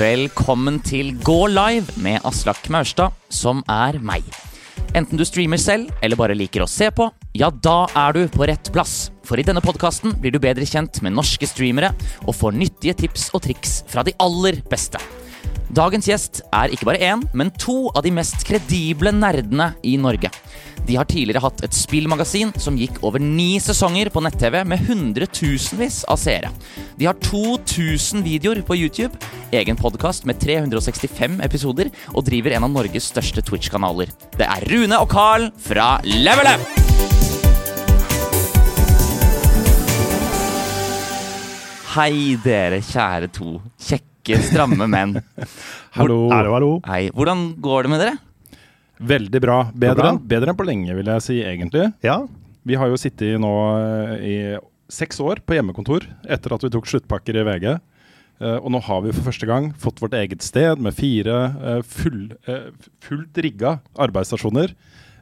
Velkommen til Gå live med Aslak Maurstad, som er meg. Enten du streamer selv eller bare liker å se på, ja, da er du på rett plass. For i denne podkasten blir du bedre kjent med norske streamere og får nyttige tips og triks fra de aller beste. Dagens gjest er ikke bare én, men to av de mest kredible nerdene i Norge. De har tidligere hatt et spillmagasin som gikk over ni sesonger på nett-TV med hundretusenvis av seere. De har 2000 videoer på YouTube, egen podkast med 365 episoder og driver en av Norges største Twitch-kanaler. Det er Rune og Carl fra Level Up! Hei, dere kjære to kjekke, stramme menn. Hallo. Hallo, hallo. Hei, Hvordan går det med dere? Veldig bra. Bedre, bra. bedre enn på lenge, vil jeg si, egentlig. Ja, Vi har jo sittet nå eh, i seks år på hjemmekontor etter at vi tok sluttpakker i VG. Uh, og nå har vi for første gang fått vårt eget sted med fire uh, full, uh, fullt rigga arbeidsstasjoner.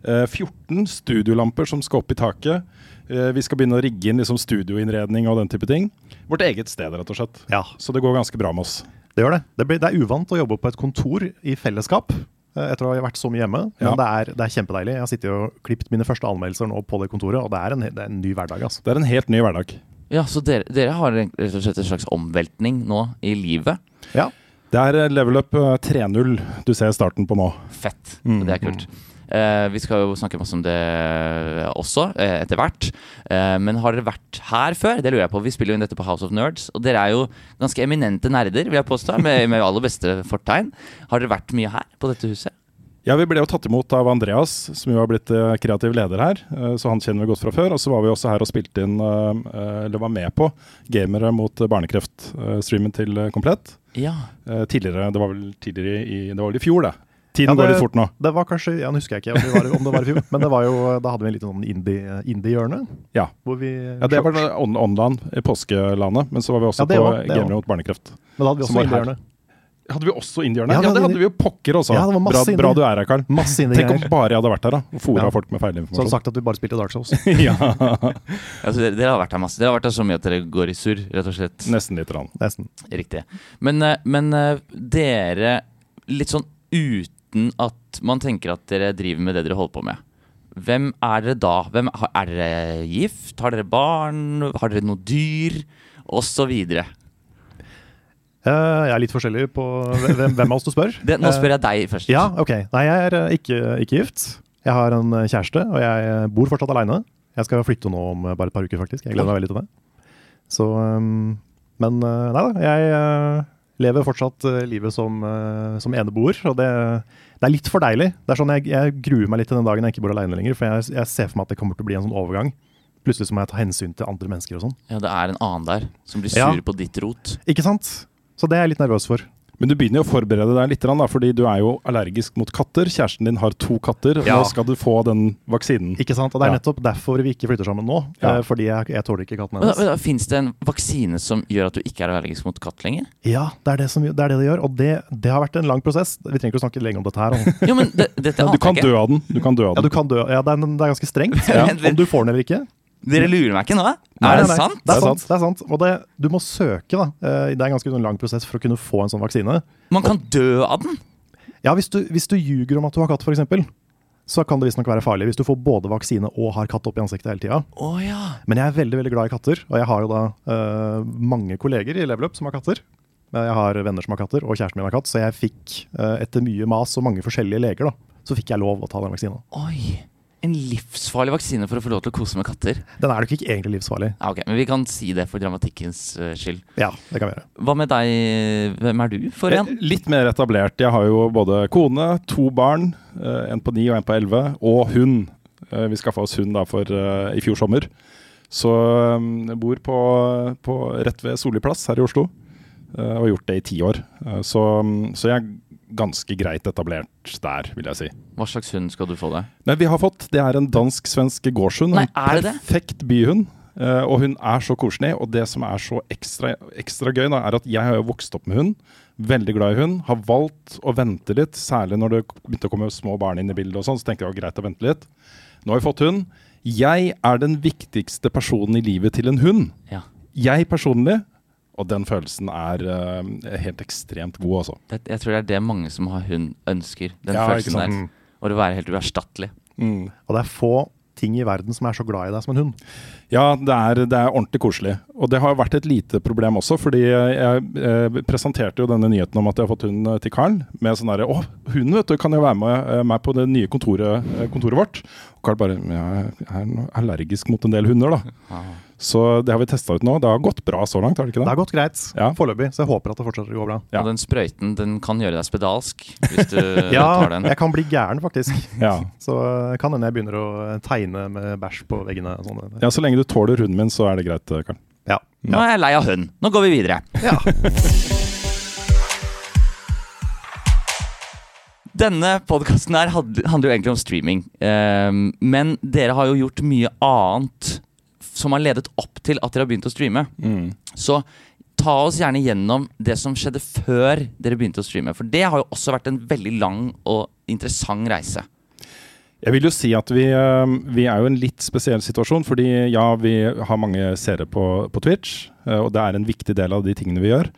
Eh, 14 studiolamper som skal opp i taket. Eh, vi skal begynne å rigge inn liksom, studioinnredning og den type ting. Vårt eget sted, rett og slett. ja, Så det går ganske bra med oss. det gjør det. Det, blir, det er uvant å jobbe på et kontor i fellesskap eh, etter å ha vært så mye hjemme. Men Ja. det, er, det er kjempedeilig. Jeg har sittet og klippet mine første anmeldelser nå på det kontoret, og det er en, det er en ny hverdag. altså. Det er en helt ny hverdag. Ja, Så dere, dere har rett og slett en slags omveltning nå i livet? Ja, Det er eh, level up eh, 3.0 du ser starten på nå. Fett. Mm, Det er kult. Eh, vi skal jo snakke masse om det også, eh, etter hvert. Eh, men har dere vært her før? Det lurer jeg på. Vi spiller jo inn dette på House of Nerds. Og dere er jo ganske eminente nerder, vil jeg påstå, med, med aller beste fortegn. Har dere vært mye her på dette huset? Ja, Vi ble jo tatt imot av Andreas, som jo har blitt eh, kreativ leder her. eh, så han kjenner vi godt fra før. Og så var vi også her og spilte inn, eh, eh, eller var med på, Gamere mot barnekreft-streamen til eh, Komplett. Ja. Eh, tidligere, Det var vel tidligere i, det var vel i fjor, det. Tiden Ja, det- går litt fort nå. det var kanskje, ja, Nå husker jeg ikke om det var, om det var i fjor, men det var jo, da hadde vi en liten sånn indie- indie-hjørne. Ja. hvor vi... Ja, Det var on online i påskelandet, men så var vi også Ja, på var- det Gamere mot barnekreft. Men da hadde vi også indie-hjørne. Hadde vi også indierne? Ja, Ja, det hadde vi jo pokker også. Ja, det var masse bra, bra du er her, Karl. Masse Tenk om bare jeg hadde vært her da, og fora Ja. folk med Så hadde sagt at vi bare spilte Dark Souls. ja, Altså, dere, dere har vært her masse. Dere har vært her så mye at dere går i surr, rett og slett. Nesten lite grann. Nesten. Riktig. Men, eh, men eh, dere, litt sånn uten at man tenker at dere driver med det dere holder på med. Hvem er dere da? Hvem, er dere gift? Har dere barn? Har dere noe dyr? Og så videre. Eh, jeg er litt forskjellig på hvem, hvem av oss du spør. Det, nå spør jeg deg først. Ja, ok. Nei, jeg er eh, ikke, ikke gift. Jeg har en eh, kjæreste, og jeg eh, bor fortsatt aleine. Jeg skal flytte nå om eh, bare et par uker, faktisk. Jeg gleder meg veldig til det. Så ehm, Men eh, nei da, jeg eh, lever fortsatt eh, livet som, eh, som eneboer, og det, det er litt for deilig. Det er sånn jeg, jeg gruer meg litt til den dagen jeg ikke bor alene lenger, for jeg, jeg ser for meg at det kommer til å bli en sånn overgang. Plutselig så må jeg ta hensyn til andre mennesker og sånn. Ja, det er en annen der som blir Ja. sur på ditt rot. Ikke sant? Så det er jeg litt nervøs for. Men du begynner jo å forberede deg litt, da, fordi du er jo allergisk mot katter. Kjæresten din har to katter. Ja. Nå skal du få den vaksinen. Ikke sant? Og det er Ja. nettopp derfor vi ikke flytter sammen nå. Ja. eh, Fordi jeg, jeg tåler ikke katten hennes. men Fins det en vaksine som gjør at du ikke er allergisk mot katt lenger? Ja, det er det, som, det er det det gjør, og det, det har vært en lang prosess. Vi trenger ikke å snakke lenge om dette her. altså. Jo, men det, dette Ja, du kan dø av den. Du kan dø av Ja, du kan dø. Ja, det er, det er ganske strengt. Ja. Om du får den eller ikke. Dere lurer meg ikke nå? Nei, er det nei, sant? Det er sant. Det er sant. Og det, du må søke, da. Eh, Det er en ganske sånn lang prosess for å kunne få en sånn vaksine. Man kan dø av den? Ja, hvis du, hvis du ljuger om at du har katt, f.eks., så kan det visstnok være farlig. Hvis du får både vaksine og har katt opp i ansiktet hele tida. Oh, ja. Men jeg er veldig veldig glad i katter, og jeg har jo da uh, mange kolleger i Level Up som har katter. Eh, Jeg har venner som har katter, og kjæresten min har katt, så jeg fikk, uh, etter mye mas og mange forskjellige leger, da, så fikk jeg lov å ta den vaksina. Oi. En livsfarlig vaksine for å få lov til å kose med katter. Den er nok ikke egentlig livsfarlig. Ja, ok, Men vi kan si det for dramatikkens eh, skyld. Ja, det kan vi gjøre. Hva med deg? Hvem er du for en? Eh, Litt mer etablert. Jeg har jo både kone, to barn, eh, en på ni og en på elleve, og hund. Vi skaffa oss hund da for, i fjor sommer. Så jeg bor på, på rett ved Solli plass her i Oslo, og har gjort det i ti år. Så, så jeg ganske greit etablert der, vil jeg si. Hva slags hund skal du få deg? Nei, vi har fått, det er en dansk-svensk gårdshund. Nei, er det det? perfekt byhund. Eh, og hun er så koselig. Og det som er så ekstra, ekstra gøy, da, er at jeg har jo vokst opp med hund. Veldig glad i hund. Har valgt å vente litt, særlig når det begynte å komme små barn inn i bildet. og sånn, Så tenkte jeg det var greit å vente litt. Nå har vi fått hund. Jeg er den viktigste personen i livet til en hund. Ja. Jeg personlig og den følelsen er uh, helt ekstremt god, altså. Det, jeg tror det er det mange som har hund, ønsker. Den Ja, følelsen der. Og å være helt uerstattelig. Mm. Og det er få ting i verden som er så glad i deg som en hund. Ja, det er, det er ordentlig koselig. Og det har vært et lite problem også, fordi jeg eh, presenterte jo denne nyheten om at jeg har fått hund eh, til Karl. Med sånn derre Å, hunden vet du, kan jo være med meg på det nye kontoret, kontoret vårt. Og Karl bare jeg er allergisk mot en del hunder, da. Så det har vi testa ut nå. Det har gått bra så langt, har det ikke Det det? har gått greit Ja. foreløpig, så jeg håper at det fortsetter å gå bra. Ja. Og den sprøyten den kan gjøre deg spedalsk hvis du Ja, tar den. Ja, jeg kan bli gæren, faktisk. Ja. Så eh, kan hende jeg begynner å tegne med bæsj på veggene. og Sånn. ja, så lenge du tåler hunden min, så er det greit, Karl. Ja. Ja. Nå er jeg lei av hund. Nå går vi videre. ja. Denne podkasten her handler jo egentlig om streaming. Ehm, men dere har jo gjort mye annet som har ledet opp til at dere har begynt å streame. Mm. Så ta oss gjerne gjennom det som skjedde før dere begynte å streame. For det har jo også vært en veldig lang og interessant reise. Jeg vil jo si at vi, eh, vi er jo en litt spesiell situasjon, fordi ja, vi har mange seere på, på Twitch, eh, og det er en viktig del av de tingene vi gjør.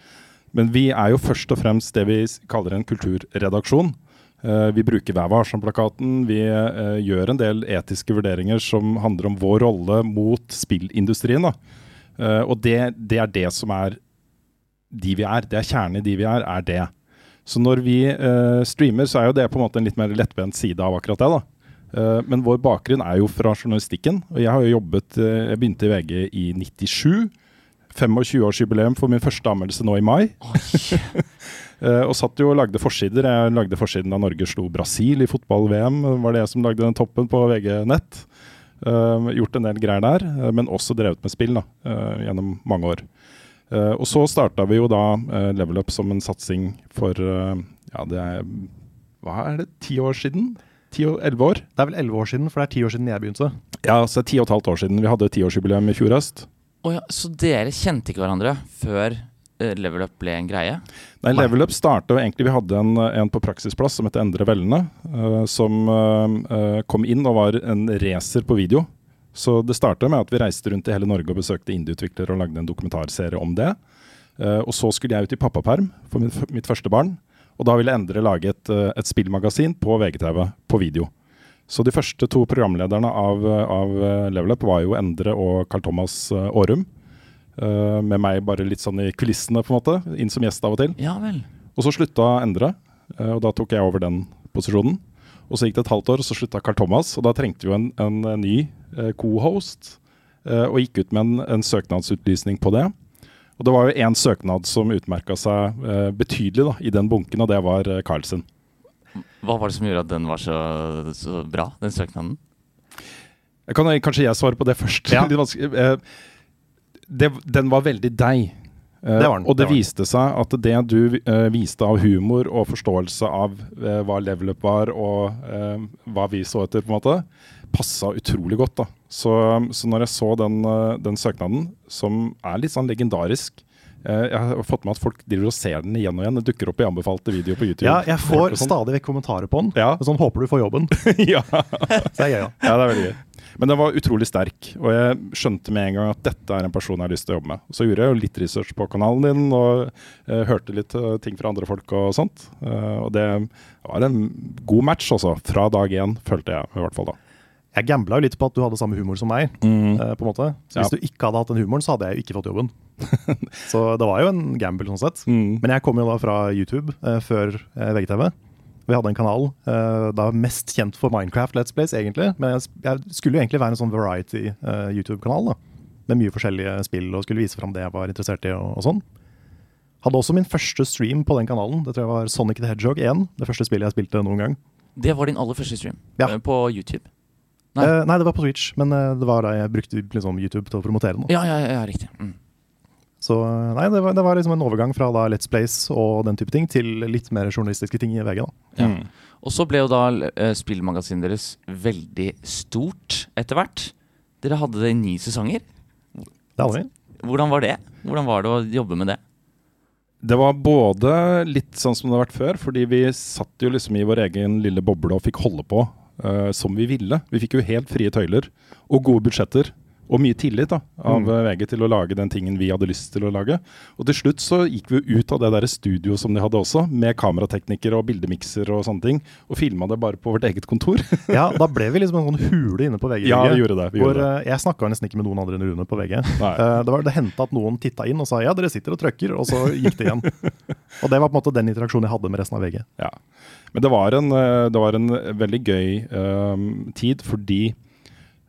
Men vi er jo først og fremst det vi kaller en kulturredaksjon. Eh, Vi bruker Vær varsom-plakaten. Vi eh, gjør en del etiske vurderinger som handler om vår rolle mot spillindustrien. Eh, Og det, det er det som er de vi er. Det er kjernen i de vi er, er det. Så når vi streamer, så er jo det på en måte en litt mer lettbent side av akkurat det. da. Men vår bakgrunn er jo fra journalistikken. Og jeg har jo jobbet Jeg begynte i VG i 97. 25-årsjubileum for min første anmeldelse nå i mai. Eh, og satt jo og lagde forsider. Jeg lagde forsiden da Norge slo Brasil i fotball-VM. Var det jeg som lagde den toppen på VG Nett. Eh, gjort en del greier der, eh, men også drevet med spill da, eh, gjennom mange år. Eh, og så starta vi jo da eh, Level Up som en satsing for eh, Ja, det er Hva er det? Ti år siden? Elleve år? Det er vel elleve år siden, for det er ti år siden jeg begynte. Ja, så det er ti og et halvt år siden. Vi hadde tiårsjubileum i fjor høst. Oh ja, så dere kjente ikke hverandre før eh, Level Up ble en greie? Nei. Level Up starta egentlig Vi hadde en, en på praksisplass som het Endre Vellene, Uh, som eh, eh, kom inn og var en racer på video. Så det starta med at vi reiste rundt i hele Norge og besøkte indieutviklere og lagde en dokumentarserie om det. Uh, og så skulle jeg ut i pappaperm for mitt, mitt første barn. Og da ville Endre lage et, eh, et spillmagasin på VGTV på video. Så de første to programlederne av, av eh, Level Up var jo Endre og Carl Thomas eh, Aarum. Eh, med meg bare litt sånn i kulissene, på en måte. Inn som gjest av og til. Ja vel. Og så slutta Endre, uh, og da tok jeg over den posisjonen. Og så gikk det et halvt år, og så slutta Carl Thomas, og da trengte vi jo en, en, en ny uh, co-host. og gikk ut med en, en søknadsutlysning på det. Og det var jo én søknad som utmerka seg betydelig da, i den bunken, og det var Carlsen. Hva var det som gjorde at den var så, så bra, den søknaden? Jeg kan, kanskje jeg svare på det først. Ja. Det, den var veldig deg. Eh, Det den, og det, det viste seg at det du uh, viste av humor og forståelse av uh, hva level up var, og uh, hva vi så etter, på en måte, passa utrolig godt. da. Så, så når jeg så den, den søknaden, som er litt sånn legendarisk Jeg har fått med at folk driver og ser den igjen og igjen. Det dukker opp i anbefalte videoer på YouTube. Ja, jeg får sånn. stadig vekk kommentarer på den. Ja. Sånn håper du får jobben. ja. Så det er gøy, da. Ja, det er veldig gøy. Men den var utrolig sterk, og jeg skjønte med en gang at dette er en person jeg har lyst til å jobbe med. Så gjorde jeg jo litt research på kanalen din, og uh, hørte litt uh, ting fra andre folk og sånt. Uh, og det var en god match, altså. Fra dag én, følte jeg i hvert fall da. Jeg gambla jo litt på at du hadde samme humor som meg. eh, på en måte. Så Hvis Ja. du ikke hadde hatt den humoren, så hadde jeg jo ikke fått jobben. så det var jo en gamble sånn sett. Mm. Men jeg kom jo da fra YouTube før VGTV. Vi hadde en kanal uh, da mest kjent for Minecraft Let's Plays, egentlig. Men jeg, jeg skulle jo egentlig være en sånn variety uh, YouTube-kanal. da Med mye forskjellige spill og skulle vise fram det jeg var interessert i. og, og sånn Hadde også min første stream på den kanalen. Det tror jeg var Sonic the Hedgehog 1. Det første spillet jeg spilte noen gang. Det var din aller første stream Ja. eh, på YouTube. Nei, eh, nei det var på Twitch, men det var da jeg brukte liksom, YouTube til å promotere den. Ja, ja, ja, riktig. Mm. Så nei, det var, det var liksom en overgang fra da Let's Plays og den type ting til litt mer journalistiske ting i VG. da. Ja. Mm. Og så ble jo da uh, spillmagasinet deres veldig stort etter hvert. Dere hadde det i ni sesonger. Det hadde vi. Hvordan var det? Hvordan var det å jobbe med det? Det var både litt sånn som det har vært før, fordi vi satt jo liksom i vår egen lille boble og fikk holde på uh, som vi ville. Vi fikk jo helt frie tøyler og gode budsjetter. Og mye tillit da, av Mm. eh, VG til å lage den tingen vi hadde lyst til å lage. Og til slutt så gikk vi ut av det der studio som de hadde også, med kameratekniker og bildemikser og sånne ting, og filma det bare på vårt eget kontor. Ja, da ble vi liksom en sånn hule inne på VG. ja, vi gjorde det. Vi Hvor, gjorde det. eh, jeg snakka nesten ikke med noen andre enn Rune på VG. Nei. Eh, det var, det hendte at noen titta inn og sa ja, dere sitter og trøkker, og så gikk det igjen. og det var på en måte den interaksjonen jeg hadde med resten av VG. Ja. Men det var en, det var en veldig gøy um, tid, fordi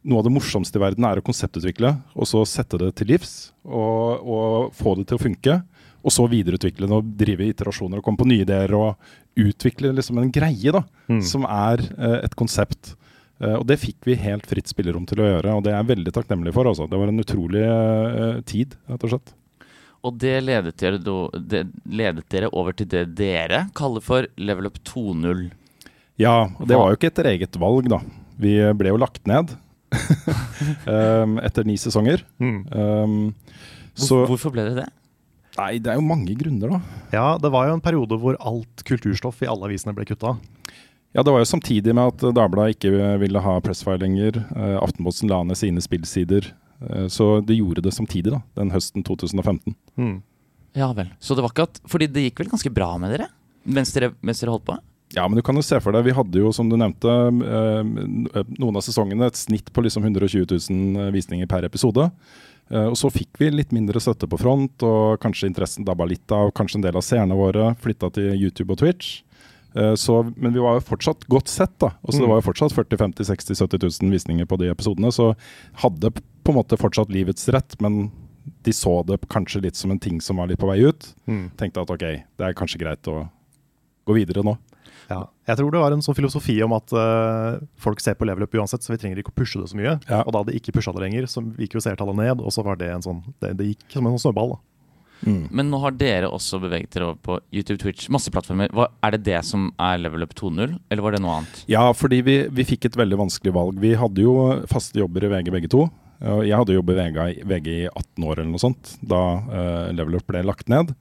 noe av det morsomste i verden er å konseptutvikle, og så sette det til livs, og, og få det til å funke. Og så videreutvikle det og drive iterasjoner og komme på nye ideer og utvikle liksom en greie da, Mm. som er eh, et konsept. Eh, og det fikk vi helt fritt spillerom til å gjøre, og det er jeg veldig takknemlig for. Også. Det var en utrolig eh, tid, rett og slett. Og det ledet dere, det ledet dere over til det dere kaller for level up 2.0. Ja, og det var jo ikke etter eget valg, da. Vi ble jo lagt ned um, etter ni sesonger. Mm. Um, Hvor, så hvorfor ble det det? Nei, det er jo mange grunner, da. Ja, det var jo en periode hvor alt kulturstoff i alle avisene ble kutta. Ja, Det var jo samtidig med at Dagbladet ikke ville ha Pressfire lenger. Uh, Aftenposten la ned sine spillsider. Uh, så det gjorde det samtidig, da, den høsten 2015. Mm. Ja vel. Så det var ikke at Fordi det gikk vel ganske bra med dere mens dere, mens dere holdt på? Ja, men du kan jo se for deg, vi hadde jo, som du nevnte, uh, noen av sesongene et snitt på liksom 120 000 visninger per episode. Og så fikk vi litt mindre støtte på front, og kanskje interessen dabba litt av. Kanskje en del av seerne våre flytta til YouTube og Twitch. Så, men vi var jo fortsatt godt sett, da. Altså, Det Mm. var jo fortsatt 40 50 60 70 000 visninger på de episodene. Så hadde på en måte fortsatt livets rett, men de så det kanskje litt som en ting som var litt på vei ut. Mm. Tenkte at ok, det er kanskje greit å gå videre nå. Ja. Jeg tror det var en sånn filosofi om at uh, folk ser på level up uansett, så vi trenger ikke å pushe det så mye. Ja. Og da de ikke pusha det lenger, så gikk jo seertallet ned, og så var det en sånn Det, det gikk som en sånn snøball. da. Mm. Men nå har dere også beveget dere over på YouTube, Twitch, masse plattformer. Hva, er det det som er level up 2.0, eller var det noe annet? Ja, fordi vi, vi fikk et veldig vanskelig valg. Vi hadde jo faste jobber i VG begge to. Jeg hadde jobbet i VG, i- VG i 18 år eller noe sånt, da uh, Level Up ble lagt ned.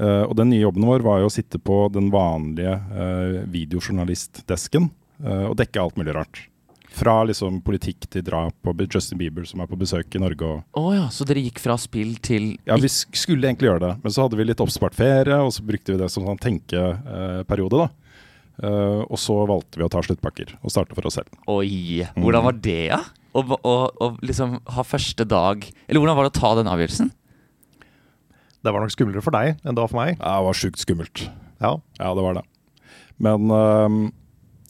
Eh, og den nye jobben vår var jo å sitte på den vanlige eh, videojournalistdesken eh, og dekke alt mulig rart. Fra liksom politikk til drap og Justin Bieber som er på besøk i Norge. og oh ja, så dere gikk fra spill til Ja, vi sk- skulle egentlig gjøre det, men så hadde vi litt oppspart ferie, og så brukte vi det som sånn tenkeperiode, da. Uh, og så valgte vi å ta sluttpakker og starte for oss selv. Oi! Hvordan var det, ja? Å å- å liksom ha første dag Eller hvordan var det å ta den avgjørelsen? Det var nok skumlere for deg enn det var for meg. Ja, det var sjukt skummelt. Ja. Ja, det var det. Men øhm,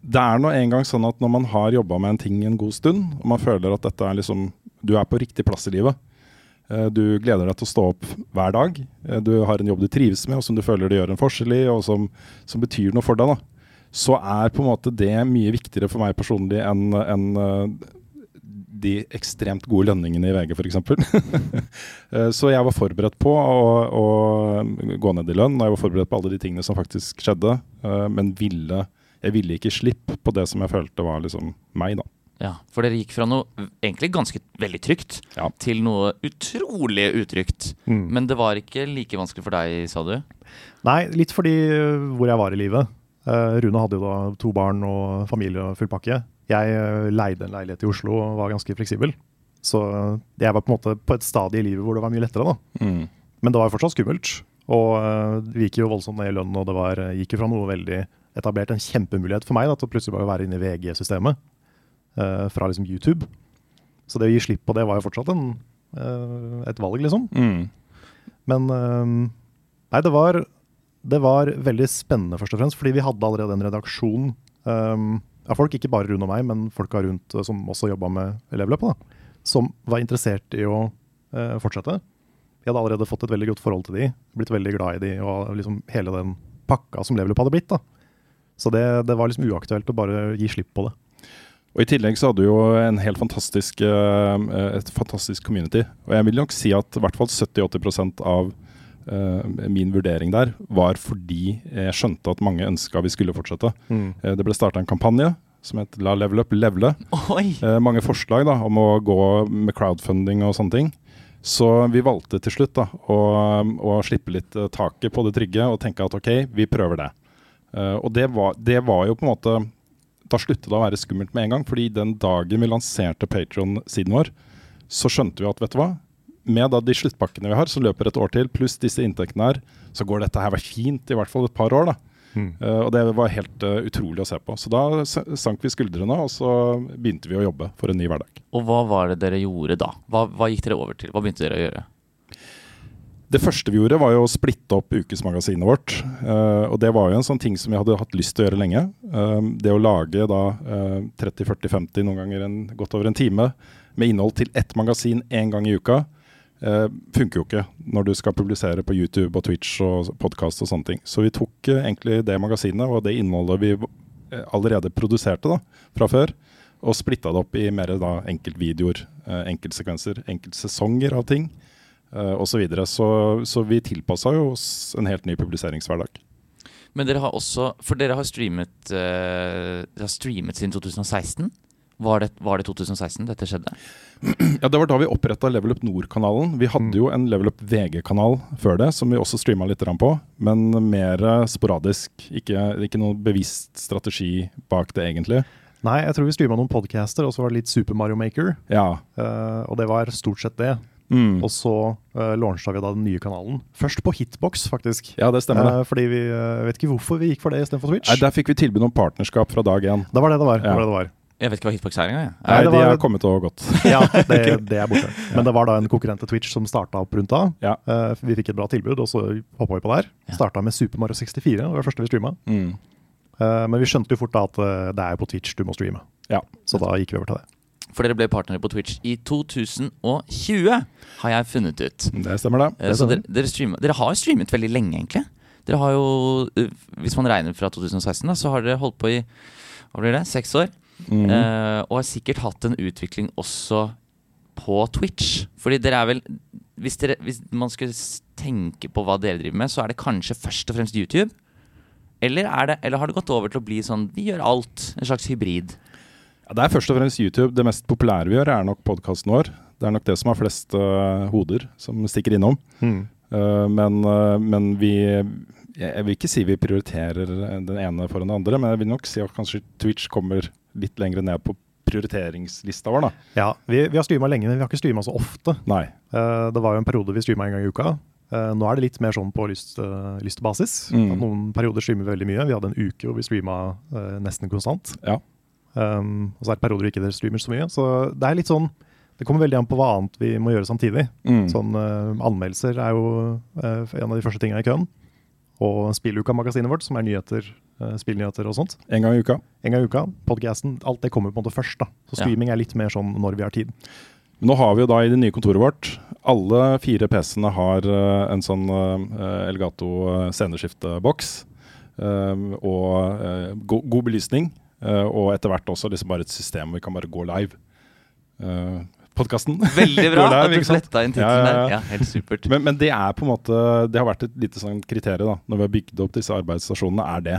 det er nå engang sånn at når man har jobba med en ting en god stund, og man føler at dette er liksom Du er på riktig plass i livet. eh, Du gleder deg til å stå opp hver dag. eh, Du har en jobb du trives med, og som du føler det gjør en forskjell i, og som, som betyr noe for deg. da Så er på en måte det mye viktigere for meg personlig enn enn, eh, de ekstremt gode lønningene i VG, f.eks. Eh, Så jeg var forberedt på å, å gå ned i lønn, og jeg var forberedt på alle de tingene som faktisk skjedde, eh, men ville, jeg ville ikke slippe på det som jeg følte var liksom meg, da. Ja, For dere gikk fra noe egentlig ganske veldig trygt Ja. til noe utrolig utrygt. Mm. Men det var ikke like vanskelig for deg, sa du? Nei, litt fordi øh, hvor jeg var i livet. Eh, Rune hadde jo da to barn og familie og full pakke. Jeg øh, leide en leilighet i Oslo og var ganske fleksibel. Så jeg var på en måte på et stadie i livet hvor det var mye lettere, da. Mm. Men det var jo fortsatt skummelt. Og øh, det gikk jo voldsomt ned i lønn, og det var, øh, gikk jo fra noe veldig etablert, en kjempemulighet for meg da, til å plutselig bare være inne i VG-systemet. uh, fra liksom YouTube. Så det å gi slipp på det var jo fortsatt en, uh, et valg, liksom. Mm. Men uh, nei, det var, det var veldig spennende, først og fremst, fordi vi hadde allerede en redaksjon øhm, av folk, ikke bare rundt meg, men folka rundt øh, som også jobba med elevløpet, da, som var interessert i å øh, fortsette. Jeg hadde allerede fått et veldig godt forhold til de, blitt veldig glad i de, og liksom hele den pakka som Level hadde blitt. da. Så det, det var liksom uaktuelt å bare gi slipp på det. Og I tillegg så hadde du jo en helt fantastisk, eh, et fantastisk community. Og jeg vil nok si at i hvert fall 70-80 av eh, min vurdering der var fordi jeg skjønte at mange ønska vi skulle fortsette. Eh, det ble starta en kampanje som het La level up levele. Eh, mange forslag da, om å gå med crowdfunding og sånne ting. Så vi valgte til slutt da, å, å slippe litt eh, taket på det trygge og tenke at ok, vi prøver det. Eh, og det var, det var jo på en måte Da sluttet det å være skummelt med en gang. fordi den dagen vi lanserte Patron-siden vår, så skjønte vi at vet du hva, med da de sluttpakkene vi har, som løper et år til, pluss disse inntektene her, så går dette her fint i hvert fall et par år. da. Mm. Uh, og det var helt uh, utrolig å se på. Så da sank vi skuldrene, og så begynte vi å jobbe for en ny hverdag. Og hva var det dere gjorde da? Hva, hva gikk dere over til? Hva begynte dere å gjøre? Det første vi gjorde, var jo å splitte opp ukesmagasinet vårt. Uh, og det var jo en sånn ting som vi hadde hatt lyst til å gjøre lenge. Det å lage da eh, 30-40-50, noen ganger en, godt over en time, med innhold til ett magasin én gang i uka, eh, funker jo ikke når du skal publisere på YouTube og Twitch og podkast og sånne ting. Så vi tok eh, egentlig det magasinet og det innholdet vi eh, allerede produserte da, fra før, og splitta det opp i mer da enkeltvideoer, eh, enkeltsekvenser, enkeltsesonger av ting eh, osv. Så, videre. så Så vi tilpassa jo oss en helt ny publiseringshverdag. Men dere har også For dere har streamet, eh, dere har streamet siden 2016. Var det, var det 2016 dette skjedde? Ja, Det var da vi oppretta Level Up Nord-kanalen. Vi hadde jo en Level Up VG-kanal før det, som vi også streama litt på, men mer eh, sporadisk. Ikke, ikke noen bevisst strategi bak det, egentlig. Nei, jeg tror vi streama noen podcaster, og så var det litt Super Mario Maker. Ja. Uh, og det var stort sett det. Mm. Og så uh, launcha vi da den nye kanalen. Først på Hitbox, faktisk. Ja, det stemmer. det. Eh, fordi vi uh, vet ikke hvorfor vi gikk for det istedenfor Twitch. Nei, Der fikk vi tilbud om partnerskap fra dag én. Det var det det var. Det var, det det var. Jeg vet ikke hva Hitbox er engang. jeg. Nei, Nei, de var- har kommet og gått. Ja, det, det er borte. Men det var da en konkurrent til Twitch som starta opp rundt da. Ja. Uh, vi fikk et bra tilbud, og så hoppa vi på der. Ja. Starta med Super Mario 64, det var det første vi streama. Mm. Uh, men vi skjønte jo fort da at uh, det er jo på Twitch du må streame. Ja. Så da gikk vi over til det. For dere ble partnere på Twitch i 2020, har jeg funnet ut. Det stemmer, det. Eh, Så dere, dere, streamet, dere har streamet veldig lenge, egentlig. Dere har jo, Hvis man regner fra 2016, da, så har dere holdt på i hva blir det, seks år. Mm. Eh, og har sikkert hatt en utvikling også på Twitch. Fordi dere er vel hvis, dere, hvis man skulle tenke på hva dere driver med, så er det kanskje først og fremst YouTube? Eller, er det, eller har det gått over til å bli sånn vi gjør alt? En slags hybrid? Ja, det er først og fremst YouTube. Det mest populære vi gjør, er nok podkasten vår. Det er nok det som har flest uh, hoder som stikker innom. Eh, men, uh, men vi jeg vil ikke si vi prioriterer den ene foran den andre, men jeg vil nok si at kanskje Twitch kommer litt lenger ned på prioriteringslista vår, da. Ja, vi, vi har streama lenge, men vi har ikke streama så ofte. Nei. Uh, det var jo en periode vi streama en gang i uka. Uh, nå er det litt mer sånn på lyst, uh, lystbasis. Mm. At noen perioder streamer vi veldig mye. Vi hadde en uke hvor vi streama nesten konstant. Ja. Um, og så er det perioder ikke streamer så mye. Så det er litt sånn Det kommer veldig an på hva annet vi må gjøre samtidig. Mm. Sånn Anmeldelser er jo en av de første tinga i køen. Og Spilluka-magasinet vårt, som er nyheter, eh, spillnyheter og sånt. En gang i uka. En gang i uka. Podcasten, alt det kommer på en måte først. da. Så Ja. streaming er litt mer sånn når vi har tid. Nå har vi jo da i det nye kontoret vårt Alle fire PC-ene har eh, en sånn eh, Elgato sceneskifteboks. og go god belysning. og etter hvert også liksom bare et system hvor vi kan bare gå live. Podkasten. Veldig bra at du fletta inn Ja, tittelen ja, der. ja. Ja, helt supert. Men, men det er på en måte Det har vært et lite sånn kriterium da når vi har bygd opp disse arbeidsstasjonene, er det.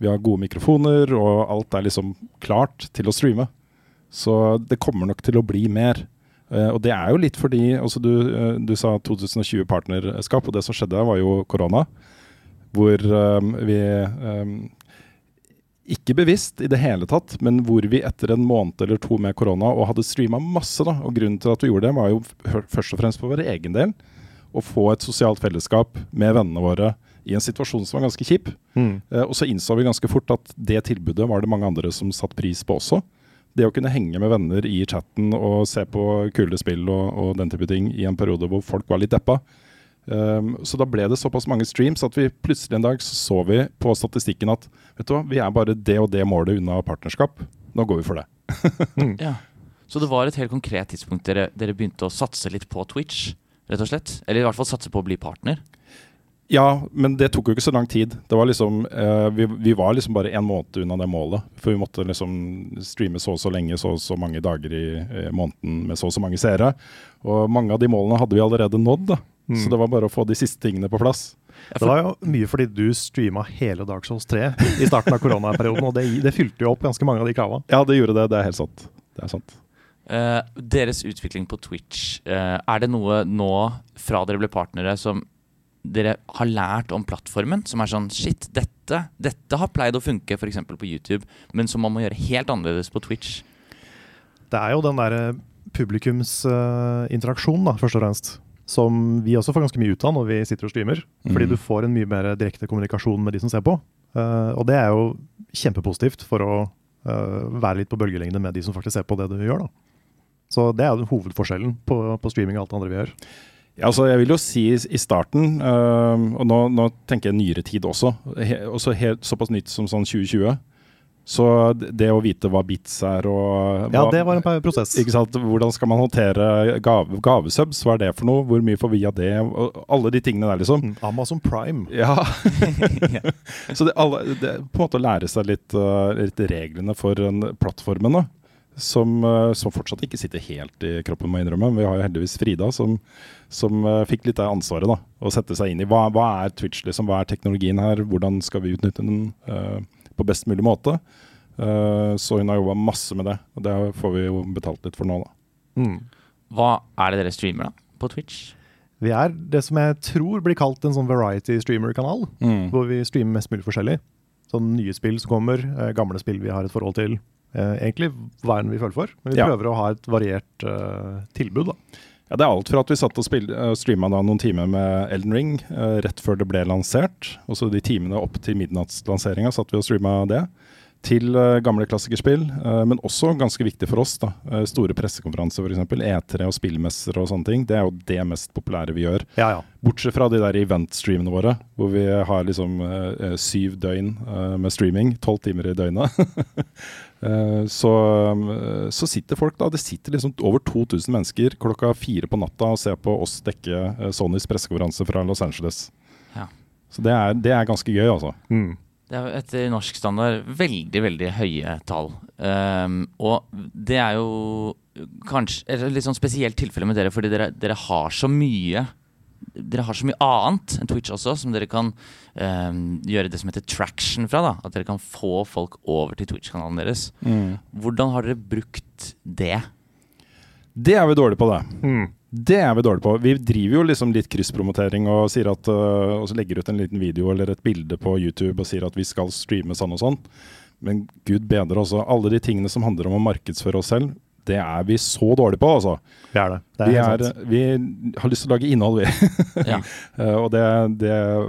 Vi har gode mikrofoner, og alt er liksom klart til å streame. Så det kommer nok til å bli mer. Uh, og det er jo litt fordi altså du, uh, du sa 2020 partnerskap, og det som skjedde var jo korona. Hvor um, vi eh, ikke bevisst i det hele tatt, men hvor vi etter en måned eller to med korona og hadde streama masse, da, og grunnen til at vi gjorde det, var jo først og fremst for vår egen del. Å få et sosialt fellesskap med vennene våre i en situasjon som var ganske kjip. Eh, og så innså vi ganske fort at det tilbudet var det mange andre som satte pris på også. Det å kunne henge med venner i chatten og se på kule spill og, og den type ting i en periode hvor folk var litt deppa. Um, så da ble det såpass mange streams at vi plutselig en dag så, så vi på statistikken at vet du hva, vi er bare det og det målet unna partnerskap. Nå går vi for det. Ja. Så det var et helt konkret tidspunkt dere, dere begynte å satse litt på Twitch, rett og slett? Eller i hvert fall satse på å bli partner? Ja, men det tok jo ikke så lang tid. Det var liksom, uh, vi, vi var liksom bare en måned unna det målet. For vi måtte liksom streame så og så lenge, så og så mange dager i i måneden med så og så mange seere. Og mange av de målene hadde vi allerede nådd. da. Mm. Så det var bare å få de siste tingene på plass. Det var jo mye fordi du streama hele Dark Souls 3 i starten av koronaperioden, og det, det fylte jo opp ganske mange av de krava. Ja, det gjorde det. Det er helt sant. Det er sant. Uh, deres utvikling på Twitch, uh, er det noe nå fra dere ble partnere som dere har lært om plattformen? Som er sånn Shit, dette, dette har pleid å funke f.eks. på YouTube, men som man må gjøre helt annerledes på Twitch. Det er jo den derre publikumsinteraksjonen, da, først og fremst. Som vi også får ganske mye ut av når vi sitter og streamer. Fordi Mm. du får en mye mer direkte kommunikasjon med de som ser på. Uh, og det er jo kjempepositivt for å uh, være litt på bølgelengde med de som faktisk ser på det du gjør. da. Så det er jo hovedforskjellen på, på streaming og alt det andre vi gjør. Ja, altså jeg vil jo si i starten, uh, og nå, nå tenker jeg nyere tid også, he, også helt såpass nytt som sånn 2020, så det å vite hva bits er og Ja, det var en prosess. Ikke sant? Hvordan skal man håndtere gave, gavesubs? Hva er det for noe? Hvor mye får vi av det? Og alle de tingene der, liksom. Mm, Amazon Prime. Ja. Så det, alle, det på en måte å lære seg litt, uh, litt reglene for en plattformen, da. Som, uh, som fortsatt ikke sitter helt i kroppen, må jeg innrømme. Vi har jo heldigvis Frida, som, som uh, fikk litt av ansvaret. da, Å sette seg inn i hva, hva er Twitch, liksom, hva er teknologien her, hvordan skal vi utnytte den uh, på best mulig måte. Uh, så hun har jobba masse med det, og det får vi jo betalt litt for nå, da. Mm. Hva er det dere streamer da, på Twitch? Vi er det som jeg tror blir kalt en sånn variety streamer-kanal. Hvor vi streamer mest mulig forskjellig. Sånn nye spill som kommer, eh, gamle spill vi har et forhold til. Eh, egentlig hva enn vi føler for. Men vi Ja. prøver å ha et variert eh, tilbud. da. Ja, Det er alt fra at vi satt og eh, streama noen timer med Elden Ring eh, rett før det ble lansert. Og så de timene opp til midnattslanseringa satt vi og streama det. Til eh, gamle klassikerspill, eh, men også ganske viktig for oss. da. Eh, store pressekonferanser f.eks. E3 og spillmesser og sånne ting. Det er jo det mest populære vi gjør. Ja, ja. Bortsett fra de der event-streamene våre, hvor vi har liksom eh, syv døgn med streaming. Tolv timer i døgnet. Eh, så, eh, så sitter folk da, det sitter liksom over 2000 mennesker klokka fire på natta og ser på oss dekke eh, Sonys pressekonferanse fra Los Angeles. Ja. Så det er, det er ganske gøy, altså. Mm. Det er etter norsk standard veldig, veldig høye tall. Um, og det er jo kanskje et litt sånn spesielt tilfelle med dere, fordi dere, dere har så mye dere har så mye annet enn Twitch også, som dere kan ehm, gjøre det som heter traction fra. da At dere kan få folk over til Twitch-kanalen deres. Hvordan har dere brukt det? Det er vi dårlige på, det. Mm. Det er vi dårlige på. Vi driver jo liksom litt krysspromotering og, sier at, øh, og så legger ut en liten video eller et bilde på YouTube og sier at vi skal streame sånn og sånn. Men gud bedre også. Alle de tingene som handler om å markedsføre oss selv, det er vi så dårlige på, altså. Vi er det. Det er Vi, er, sant. vi har lyst til å lage innhold, vi. Ja. Eh, og det, det ja.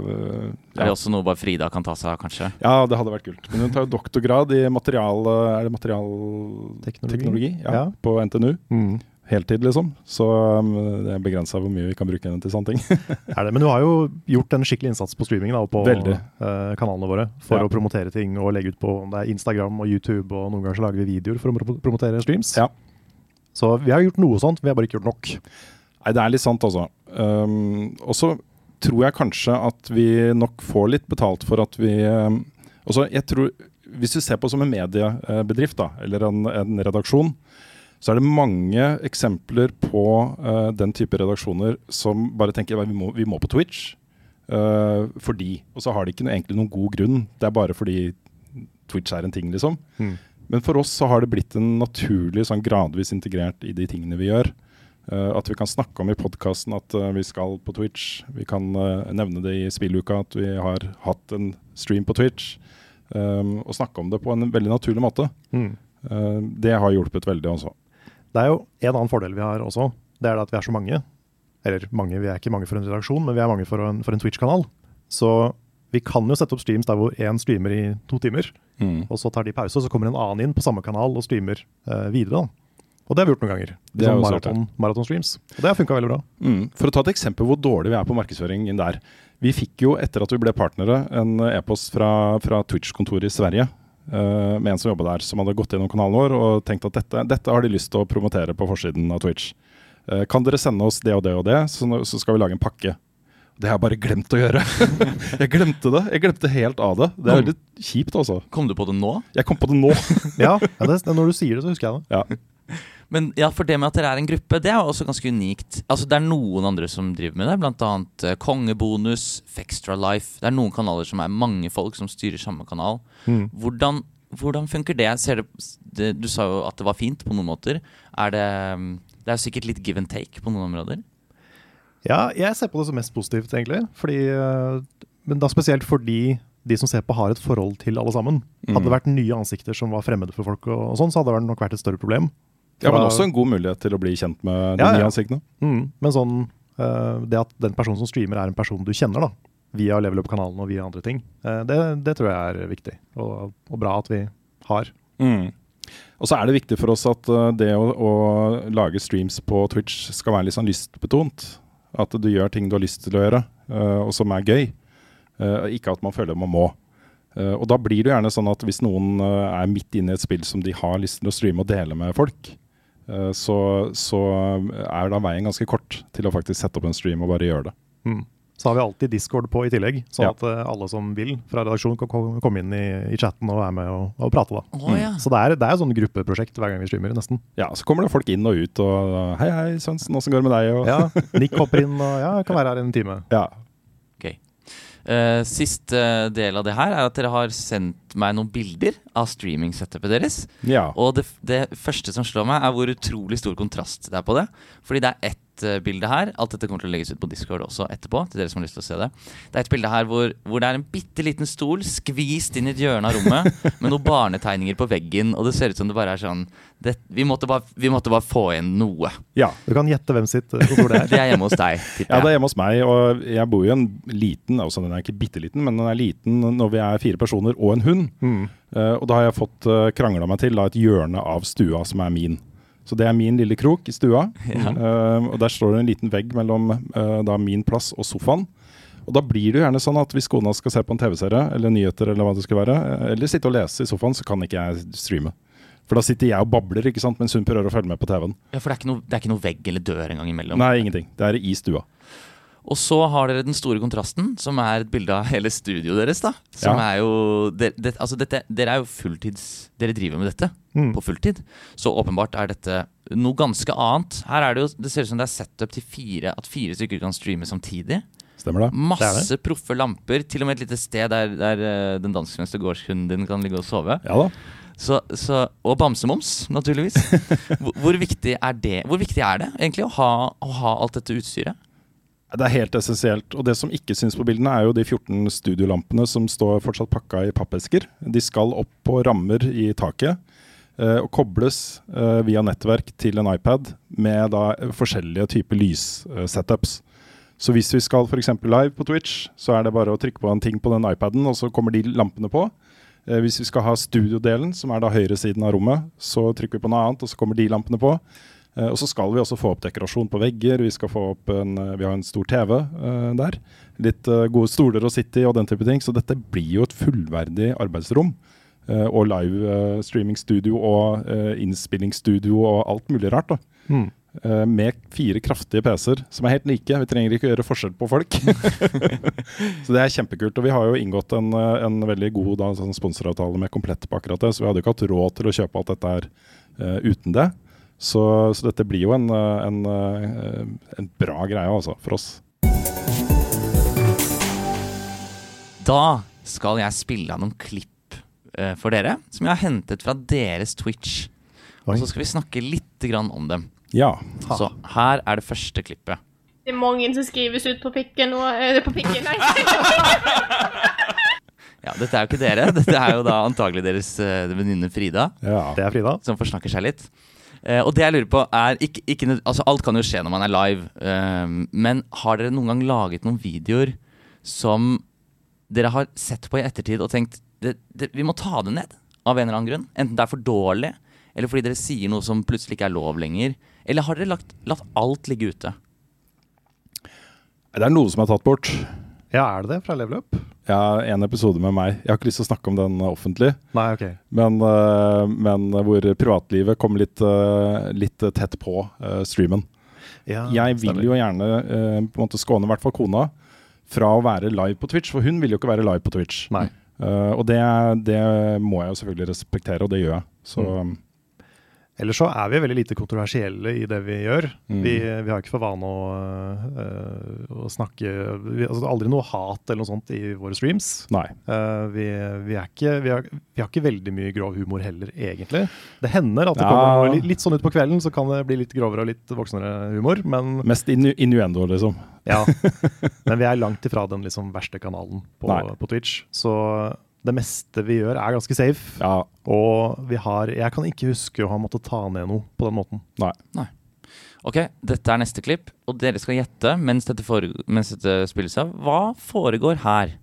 Er det også noe bare Frida kan ta seg av, kanskje? ja, det hadde vært kult. Men hun tar jo doktorgrad i material... Er det Teknologi. materialteknologi? Ja, Ja. På NTNU. Mm. Heltid, liksom. Så um, det er begrensa hvor mye vi kan bruke henne til sånne ting. Er det. Men du har jo gjort en skikkelig innsats på streamingen da, og på eh, kanalene våre for Ja. å promotere ting og legge ut på om det er Instagram og YouTube, og noen ganger så lager vi videoer for å promotere streams. Ja. Så vi har gjort noe sånt, vi har bare ikke gjort nok. Nei, det er litt sant, altså. Um, og så tror jeg kanskje at vi nok får litt betalt for at vi um, også, jeg tror, Hvis du ser på som en mediebedrift, da, eller en, en redaksjon, så er det mange eksempler på uh, den type redaksjoner som bare tenker vi må, vi må på Twitch. uh, fordi. Og så har de ikke noe, egentlig noen god grunn. Det er bare fordi Twitch er en ting, liksom. Mm. Men for oss så har det blitt en naturlig, sånn gradvis integrert i de tingene vi gjør. Uh, at vi kan snakke om i podkasten at uh, vi skal på Twitch. Vi kan uh, nevne det i spilluka at vi har hatt en stream på Twitch. Um, og snakke om det på en veldig naturlig måte. Mm. Det har hjulpet veldig, også. Det er jo en annen fordel vi har også. Det er at vi er så mange. Eller mange, vi er ikke mange for en redaksjon, men vi er mange for en, for en Twitch-kanal. Så vi kan jo sette opp streams der hvor én streamer i to timer, og så tar de pause, og så kommer en annen inn på samme kanal og streamer eh, videre. da. Og det har vi gjort noen ganger. Det har Sånn maraton, maratonstreams. Og det har funka veldig bra. Mm. For å ta et eksempel hvor dårlig vi er på markedsføring inn der. Vi fikk jo, etter at vi ble partnere, en e-post fra, fra Twitch-kontoret i Sverige. Uh, med en som jobba der, som hadde gått gjennom kanalen vår og tenkt at dette, dette har de lyst til å promotere på forsiden av Twitch. Uh, kan dere sende oss det og det og det, så, så skal vi lage en pakke. Det har jeg bare glemt å gjøre. jeg glemte det. Jeg glemte helt av det. Det er veldig kjipt, altså. Kom du på det nå? Jeg kom på det nå. Ja, ja det, når du sier det, så husker jeg det. ja. Men ja, for det med at dere er en gruppe, det er også ganske unikt. Altså Det er noen andre som driver med det, blant annet eh, Kongebonus, Fextra Life. Det er noen kanaler som er mange folk som styrer samme kanal. Mm. Hvordan, hvordan funker det? Ser det, det? Du sa jo at det var fint på noen måter. Er det Det er sikkert litt give and take på noen områder. Ja, jeg ser på det som mest positivt, egentlig. Fordi, eh, men da spesielt fordi de som ser på, har et forhold til alle sammen. Hadde det vært nye ansikter som var fremmede for folk, og, sånn, så hadde det nok vært et større problem. Ja, men også en god mulighet til å bli kjent med de Ja, nye ansiktene. Mm, men sånn eh, Det at den personen som streamer er en person du kjenner, da, via Level Up-kanalen og via andre ting, eh, det, det tror jeg er viktig. Og, og bra at vi har. Mm. Og så er det viktig for oss at det å, å lage streams på Twitch skal være litt sånn lystbetont. At du gjør ting du har lyst til å gjøre, uh, og som er gøy. Uh, ikke at man føler man må. Uh, og da blir det gjerne sånn at hvis noen er midt inne i et spill som de har lyst til å streame og dele med folk, så, så er da veien ganske kort til å faktisk sette opp en stream og bare gjøre det. Mm. Så har vi alltid Discord på i tillegg, sånn Ja. at eh, alle som vil fra redaksjonen kan komme inn i, i chatten og være med og, og prate. da. Å ja. Så det er, det er sånn gruppeprosjekt hver gang vi streamer, nesten. Ja, Så kommer det folk inn og ut og Hei, hei, Svendsen, åssen går det med deg? Og, Ja, Nick hopper inn og ja, kan være her en time. ja. Okay. Uh, siste del av det her er at dere har sendt meg noen bilder av streaming-setupet deres. ja. Og det, det første som slår meg, er hvor utrolig stor kontrast det er på det. Fordi det er ett bilde her. Alt dette kommer til å legges ut på Discord også etterpå. til dere som har lyst til å se Det Det er et bilde her hvor, hvor det er en bitte liten stol skvist inn i et hjørne av rommet med noen barnetegninger på veggen, og det ser ut som det bare er sånn det, vi, måtte bare, vi måtte bare få igjen noe. ja. Du kan gjette hvem sitt eh, kontor det er. Det er hjemme hos deg, Ja, det er hjemme hos meg, og jeg bor jo i en liten, altså den er ikke bitte liten, men den er liten når vi er fire personer og en hund. Mm. Uh, og da har jeg fått uh, krangla meg til da, et hjørne av stua som er min. Så det er min lille krok i stua. Ja. Uh, og der står det en liten vegg mellom uh, da min plass og sofaen. Og da blir det jo gjerne sånn at hvis kona skal se på en TV-serie eller nyheter, eller hva det skal være, eh, eller sitte og lese i sofaen, så kan ikke jeg streame. For da sitter jeg og babler ikke sant, mens hun prøver å følge med på TV-en. Ja, For det er, noe, det er ikke noe vegg eller dør engang imellom. Nei, ingenting. Det er i stua. Og så har dere den store kontrasten, som er et bilde av hele studioet deres. da Som Ja. er jo det, det, Altså dette, Dere er jo fulltids Dere driver med dette Mm. på fulltid. Så åpenbart er dette noe ganske annet. Her er det jo Det ser ut som det er setup til fire at fire stykker kan streame samtidig. Stemmer det? Masse proffe lamper. Til og med et lite sted der, der eh, den danskvenstre gårdshunden din kan ligge og sove. Ja da. Så, så, og bamsemums, naturligvis. Hvor, hvor, viktig er det Hvor viktig er det egentlig å ha, å ha alt dette utstyret? Det er helt essensielt. Og det som ikke syns på bildene, er jo de 14 studiolampene som står fortsatt pakka i pappesker. De skal opp på rammer i taket eh, og kobles eh, via nettverk til en iPad med da forskjellige typer lyssetups. Så hvis vi skal f.eks. live på Twitch, så er det bare å trykke på en ting på den iPaden, og så kommer de lampene på. Eh, hvis vi skal ha studiodelen, som er da høyresiden av rommet, så trykker vi på noe annet, og så kommer de lampene på. Eh, og så skal vi også få opp dekorasjon på vegger. Vi skal få opp en, eh, vi har en stor TV eh, der. Litt gode stoler å sitte i og den type ting. Så dette blir jo et fullverdig arbeidsrom. Og live streaming streamingstudio og innspillingsstudio og alt mulig rart. da. Mm. Med fire kraftige PC-er som er helt like. Vi trenger ikke gjøre forskjell på folk. så det er kjempekult. Og vi har jo inngått en, en veldig god da, sånn sponsoravtale med Komplett på akkurat det, så vi hadde ikke hatt råd til å kjøpe alt dette her uh, uten det. Så, så dette blir jo en, eh, en, eh, en bra greie altså, for oss. Da skal jeg spille av noen klipp uh, for dere, som jeg har hentet fra deres Twitch. Oi. Og så skal vi snakke litt grann om dem. Ja. Ha. Så her er det første klippet. Det er mange som skrives ut på pikken og eh, På pikken, nei. Ja, Dette er jo ikke dere. Dette er jo da antagelig deres uh, venninne Frida, ja. Det er Frida. som forsnakker seg litt. Eh, og det jeg lurer på er ikke, ikke, altså Alt kan jo skje når man er live, eh, men har dere noen gang laget noen videoer som dere har sett på i ettertid og tenkt det, det, vi må ta det ned av en eller annen grunn? Enten det er for dårlig, eller fordi dere sier noe som plutselig ikke er lov lenger. Eller har dere lagt, latt alt ligge ute? Det er noe som er tatt bort. Ja, er det det fra Level Up? Ja, en episode med meg. Jeg har ikke lyst til å snakke om den offentlig. Nei, ok. Men, eh, men hvor privatlivet kom litt, eh, litt tett på eh, streamen. Ja, Jeg vil stemmer. jo gjerne på en måte skåne i hvert fall kona fra å være live på Twitch, for hun vil jo ikke være live på Twitch. Nei. Og det, det må jeg jo selvfølgelig respektere, og det gjør jeg. Så Ellers så er vi veldig lite kontroversielle i det vi gjør. Mm. Vi, vi har ikke for vane å, øh, å snakke vi, altså, det er Aldri noe hat eller noe sånt i våre streams. nei. Uh, vi, vi, er ikke, vi, har, vi har ikke veldig mye grov humor heller, egentlig. Det hender at det Ja. kommer litt, litt sånn ut på kvelden, så kan det bli litt grovere og litt voksnere humor. Men, Mest innu, innuendo, liksom. ja. men vi er langt ifra den liksom verste kanalen på, på Twitch. Så det meste vi gjør, er ganske safe. Ja, Og vi har Jeg kan ikke huske å ha måttet ta ned noe på den måten. nei. Ok, dette er neste klipp, og dere skal gjette mens dette, foreg- mens dette spilles av. Hva foregår her?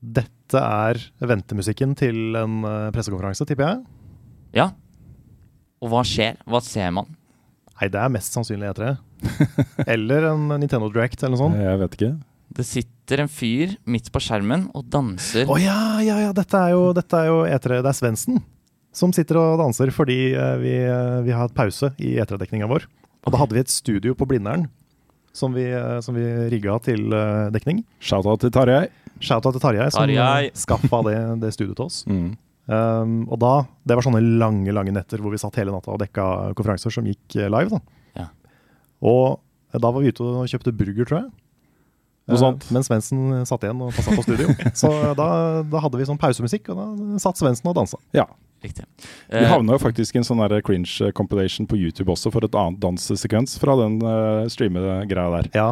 Dette er ventemusikken til en eh, pressekonferanse, tipper jeg. Ja. Og hva skjer? Hva ser man? Nei, det er mest sannsynlig E3. Eller en Nintendo Direct eller noe sånt. Jeg vet ikke. Det sitter en fyr midt på skjermen og danser. Å ja, ja, ja, dette er jo, dette er jo E3. Det er Svendsen som sitter og danser fordi eh, vi, eh, vi har hatt pause i E3-dekninga vår. Og da hadde vi et studio på Blindern som vi, eh, som vi rigga til dekning. Shout-out til Tarjei. Shout-out til Tarjei, som skaffa det, det studioet til oss. Mm. Um, og da, Det var sånne lange lange netter hvor vi satt hele natta og dekka konferanser som gikk eh, live. da. Ja. Og eh, da var vi ute og kjøpte burger, tror jeg. Noe Eh, sånt. Mens Svendsen satt igjen og passa på studio. Så da, da hadde vi sånn pausemusikk, og da satt Svendsen og dansa. Ja. Riktig. Vi havna jo faktisk i en sånn der cringe compilation på YouTube også for et annet danssekvens fra den uh, streamegreia der. Ja.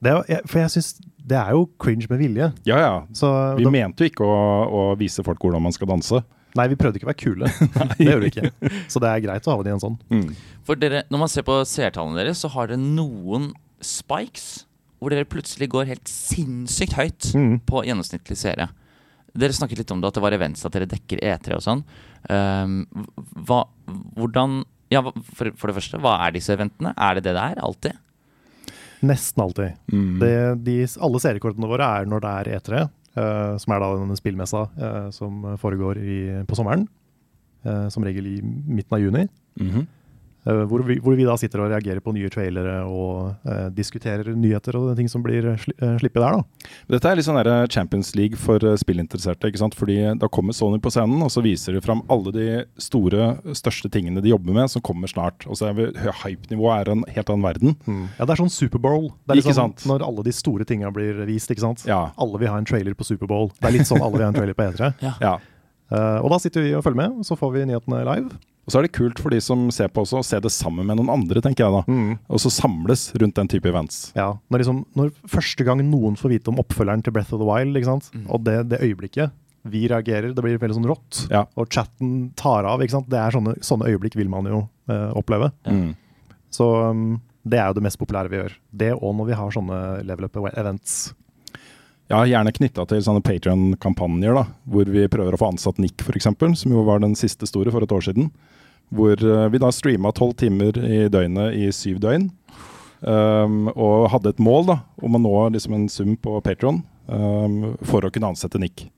Det, for jeg syns det er jo cringe med vilje. Ja ja. Så Vi da, mente jo ikke å, å vise folk hvordan man skal danse. nei, vi prøvde ikke å være kule. det gjør vi ikke. Så det er greit å ha det i en sånn. Mm. For dere, når man ser på seertallene deres, så har dere noen spikes hvor dere plutselig går helt sinnssykt høyt Mm. på gjennomsnittlig seere. Dere snakket litt om det, at det var events, at dere dekker E3 og sånn. Um, hva, hvordan ja, for, for det første, hva er disse eventene? Er det det det er? Alltid? Nesten alltid. Mm. Det, de, alle seriekortene våre er når det er E3, uh, som er da denne spillmessa uh, som foregår i, på sommeren. Uh, som regel i midten av juni. Mhm. eh, hvor, vi, hvor vi da sitter og reagerer på nye trailere og eh, diskuterer nyheter og ting som blir sli, uh, slippet der. da. Dette er litt sånn der Champions League for eh, spillinteresserte. ikke sant? Fordi Da kommer Sony på scenen og så viser de fram alle de store, største tingene de jobber med, som kommer snart. Og så er vi- Hypenivået er en helt annen verden. Ja, Det er sånn Superbowl. Det er Ikke sånn sant? Når alle de store tinga blir vist. ikke sant? Ja. Alle vil ha en trailer på Superbowl. Det er litt sånn alle vil ha en trailer på E3. ja. Eh, og da sitter vi og følger med, og så får vi nyhetene live. Og så er det kult for de som ser på også, å se det sammen med noen andre, tenker jeg da. Og så samles rundt den type events. Ja, når, liksom, når første gang noen får vite om oppfølgeren til Breath of the Wild, ikke sant? og det, det øyeblikket vi reagerer, det blir veldig sånn rått, Ja. og chatten tar av, ikke sant? det er sånne, sånne øyeblikk vil man jo eh, oppleve. Mm. Så um, det er jo det mest populære vi gjør. Det og når vi har sånne level up events. Ja, gjerne knytta til sånne Patrion-kampanjer, da, hvor vi prøver å få ansatt Nick, f.eks., som jo var den siste store for et år siden. Hvor eh, vi da streama tolv timer i døgnet i syv døgn. Um, og hadde et mål da, om å nå liksom en sum på Patron um, for å kunne ansette Nick.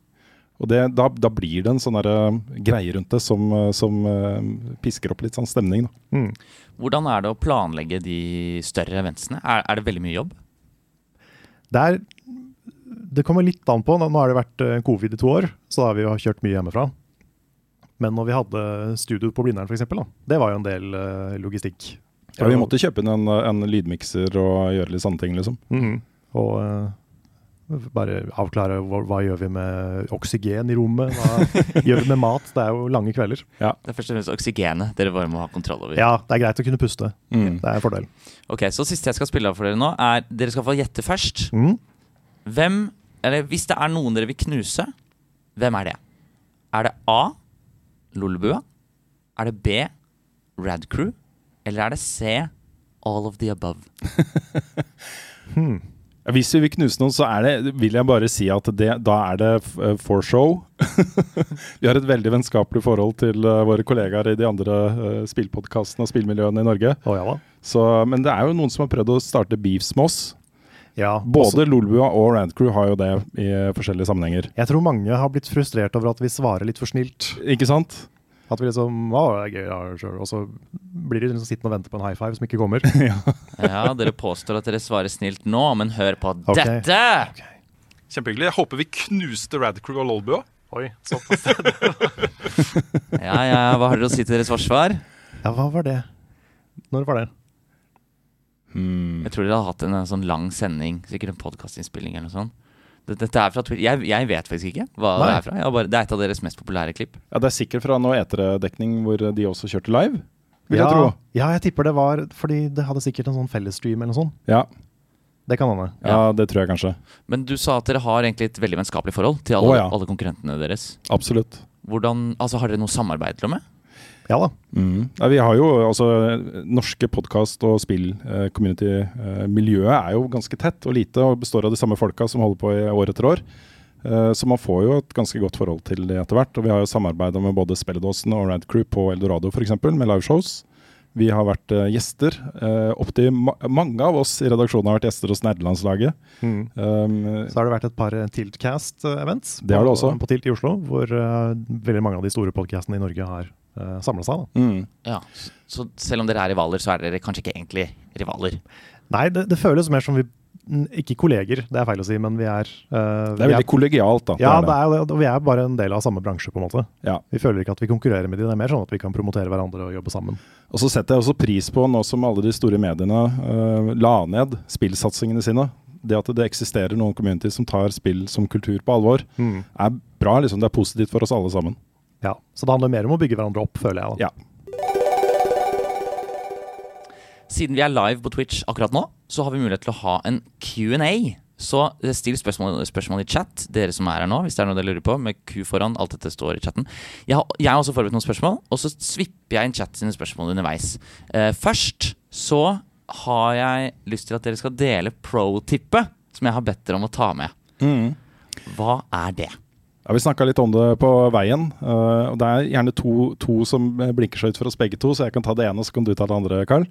Og det, da, da blir det en sånn eh, greie rundt det som, eh, som uh, pisker opp litt sånn stemning. Da. Mm. Hvordan er det å planlegge de større eventsene? Er, er det veldig mye jobb? Det, er, det kommer litt an på. Nå har det vært covid i to år, så da har vi jo kjørt mye hjemmefra. Men når vi hadde studio på Blindern f.eks., det var jo en del uh, logistikk. Ja, vi måtte kjøpe inn en, en lydmikser og gjøre litt sånne ting, liksom. Mhm. Og uh, bare avklare hva, hva gjør vi med oksygen i rommet? Hva gjør vi med mat? Det er jo lange kvelder. Det er først og fremst oksygenet dere bare må ha kontroll over. Ja, det er greit å kunne puste. Mm. Det er en fordel. Ok, Så siste jeg skal spille av for dere nå, er dere skal få gjette først. Mm. Hvem, eller Hvis det er noen dere vil knuse, hvem er det? Er det A. Lolbua? Er det B. Radcrew? Eller er det C. All of the above? hmm. Hvis vi vil knuse noen, så er det, vil jeg bare si at det, da er det eh, for show. vi har et veldig vennskapelig forhold til eh, våre kollegaer i de andre uh, spillpodkastene og spillmiljøene i Norge. Oh, ja da. Så, men det er jo noen som har prøvd å starte beefs med oss. Ja, Både Lolbua og Randcrew har jo det i forskjellige sammenhenger. Jeg tror mange har blitt frustrert over at vi svarer litt for snilt. Ikke sant? At vi liksom Å, det er gøy, ja, sure. Og så blir de liksom sittende og vente på en high five som ikke kommer. Ja, Dere påstår at dere svarer snilt nå, men hør på okay. dette! Kjempehyggelig. Jeg håper vi knuste Radcrew og Lolbua. Oi, såpass. Ja, ja, Hva har dere å si til deres forsvar? Ja, hva var det? Når var det? Hmm. Jeg tror dere har hatt en, en sånn lang sending, sikkert en podkastinnspilling eller noe sånt. Det- Dette er fra Twitter. Jeg, jeg vet faktisk ikke hva det er fra. Bare, det er et av deres mest populære klipp. Ja, Det er sikkert fra noe eterdekning hvor de også kjørte live. vil ja, jeg tro. ja, jeg tipper det var fordi det hadde sikkert en sånn fellesstream eller noe sånt. Ja, Det kan hende. ja, det tror jeg kanskje. Men du sa at dere har egentlig et veldig vennskapelig forhold til alle, oh, ja. alle konkurrentene deres. Absolutt. Hvordan, altså Har dere noe samarbeid til og med? Ja da. Mm. Ja, vi har jo altså Norske podkast- og spill-community-miljøet er jo ganske tett og lite og består av de samme folka som holder på i år etter år. Eh, Så man får jo et ganske godt forhold til det etter hvert. Og vi har jo samarbeida med både Spelledåsen og Rad Crew på Eldorado f.eks. med liveshows. Vi har vært uh, gjester. Uh, Opptil ma mange av oss i redaksjonen har vært gjester hos nerdelandslaget. Um, Så har det vært et par eh, Tiltcast-events Det har det på, også. på Tilt i Oslo, hvor uh, veldig mange av de store podcastene i Norge har uh, samla seg. Da. mm. Ja, Så selv om dere er rivaler, så er dere kanskje ikke egentlig rivaler? Nei, det, det føles mer som vi Ikke kolleger, det er feil å si, men vi er uh, Det er veldig er, kollegialt, da. Ja, det er det. vi er bare en del av samme bransje, på en måte. Ja. Vi føler ikke at vi konkurrerer med de, det er mer sånn at vi kan promotere hverandre og jobbe sammen. Og så setter jeg også pris på, nå som alle de store mediene uh, la ned spillsatsingene sine, det at det eksisterer noen communities som tar spill som kultur på alvor, er bra. liksom Det er positivt for oss alle sammen. Ja, Så det handler mer om å bygge hverandre opp, føler jeg. da. Ja. Siden vi er live på Twitch akkurat nå, så har vi mulighet til å ha en Q&A. Så eh, still spørsmål, spørsmål i chat, dere som er her nå, hvis det er noe dere lurer på. Med Q foran, alt dette står i chatten. Jeg har, jeg har også forberedt noen spørsmål, og så svipper jeg inn chat sine spørsmål underveis. Eh, først så har jeg lyst til at dere skal dele pro-tippet som jeg har bedt dere om å ta med. Hva er det? Ja, Vi snakka litt om det på veien. eh, og Det er gjerne to, to som blinker seg ut for oss begge to, så jeg kan ta det ene, og så kan du ta det andre, Carl.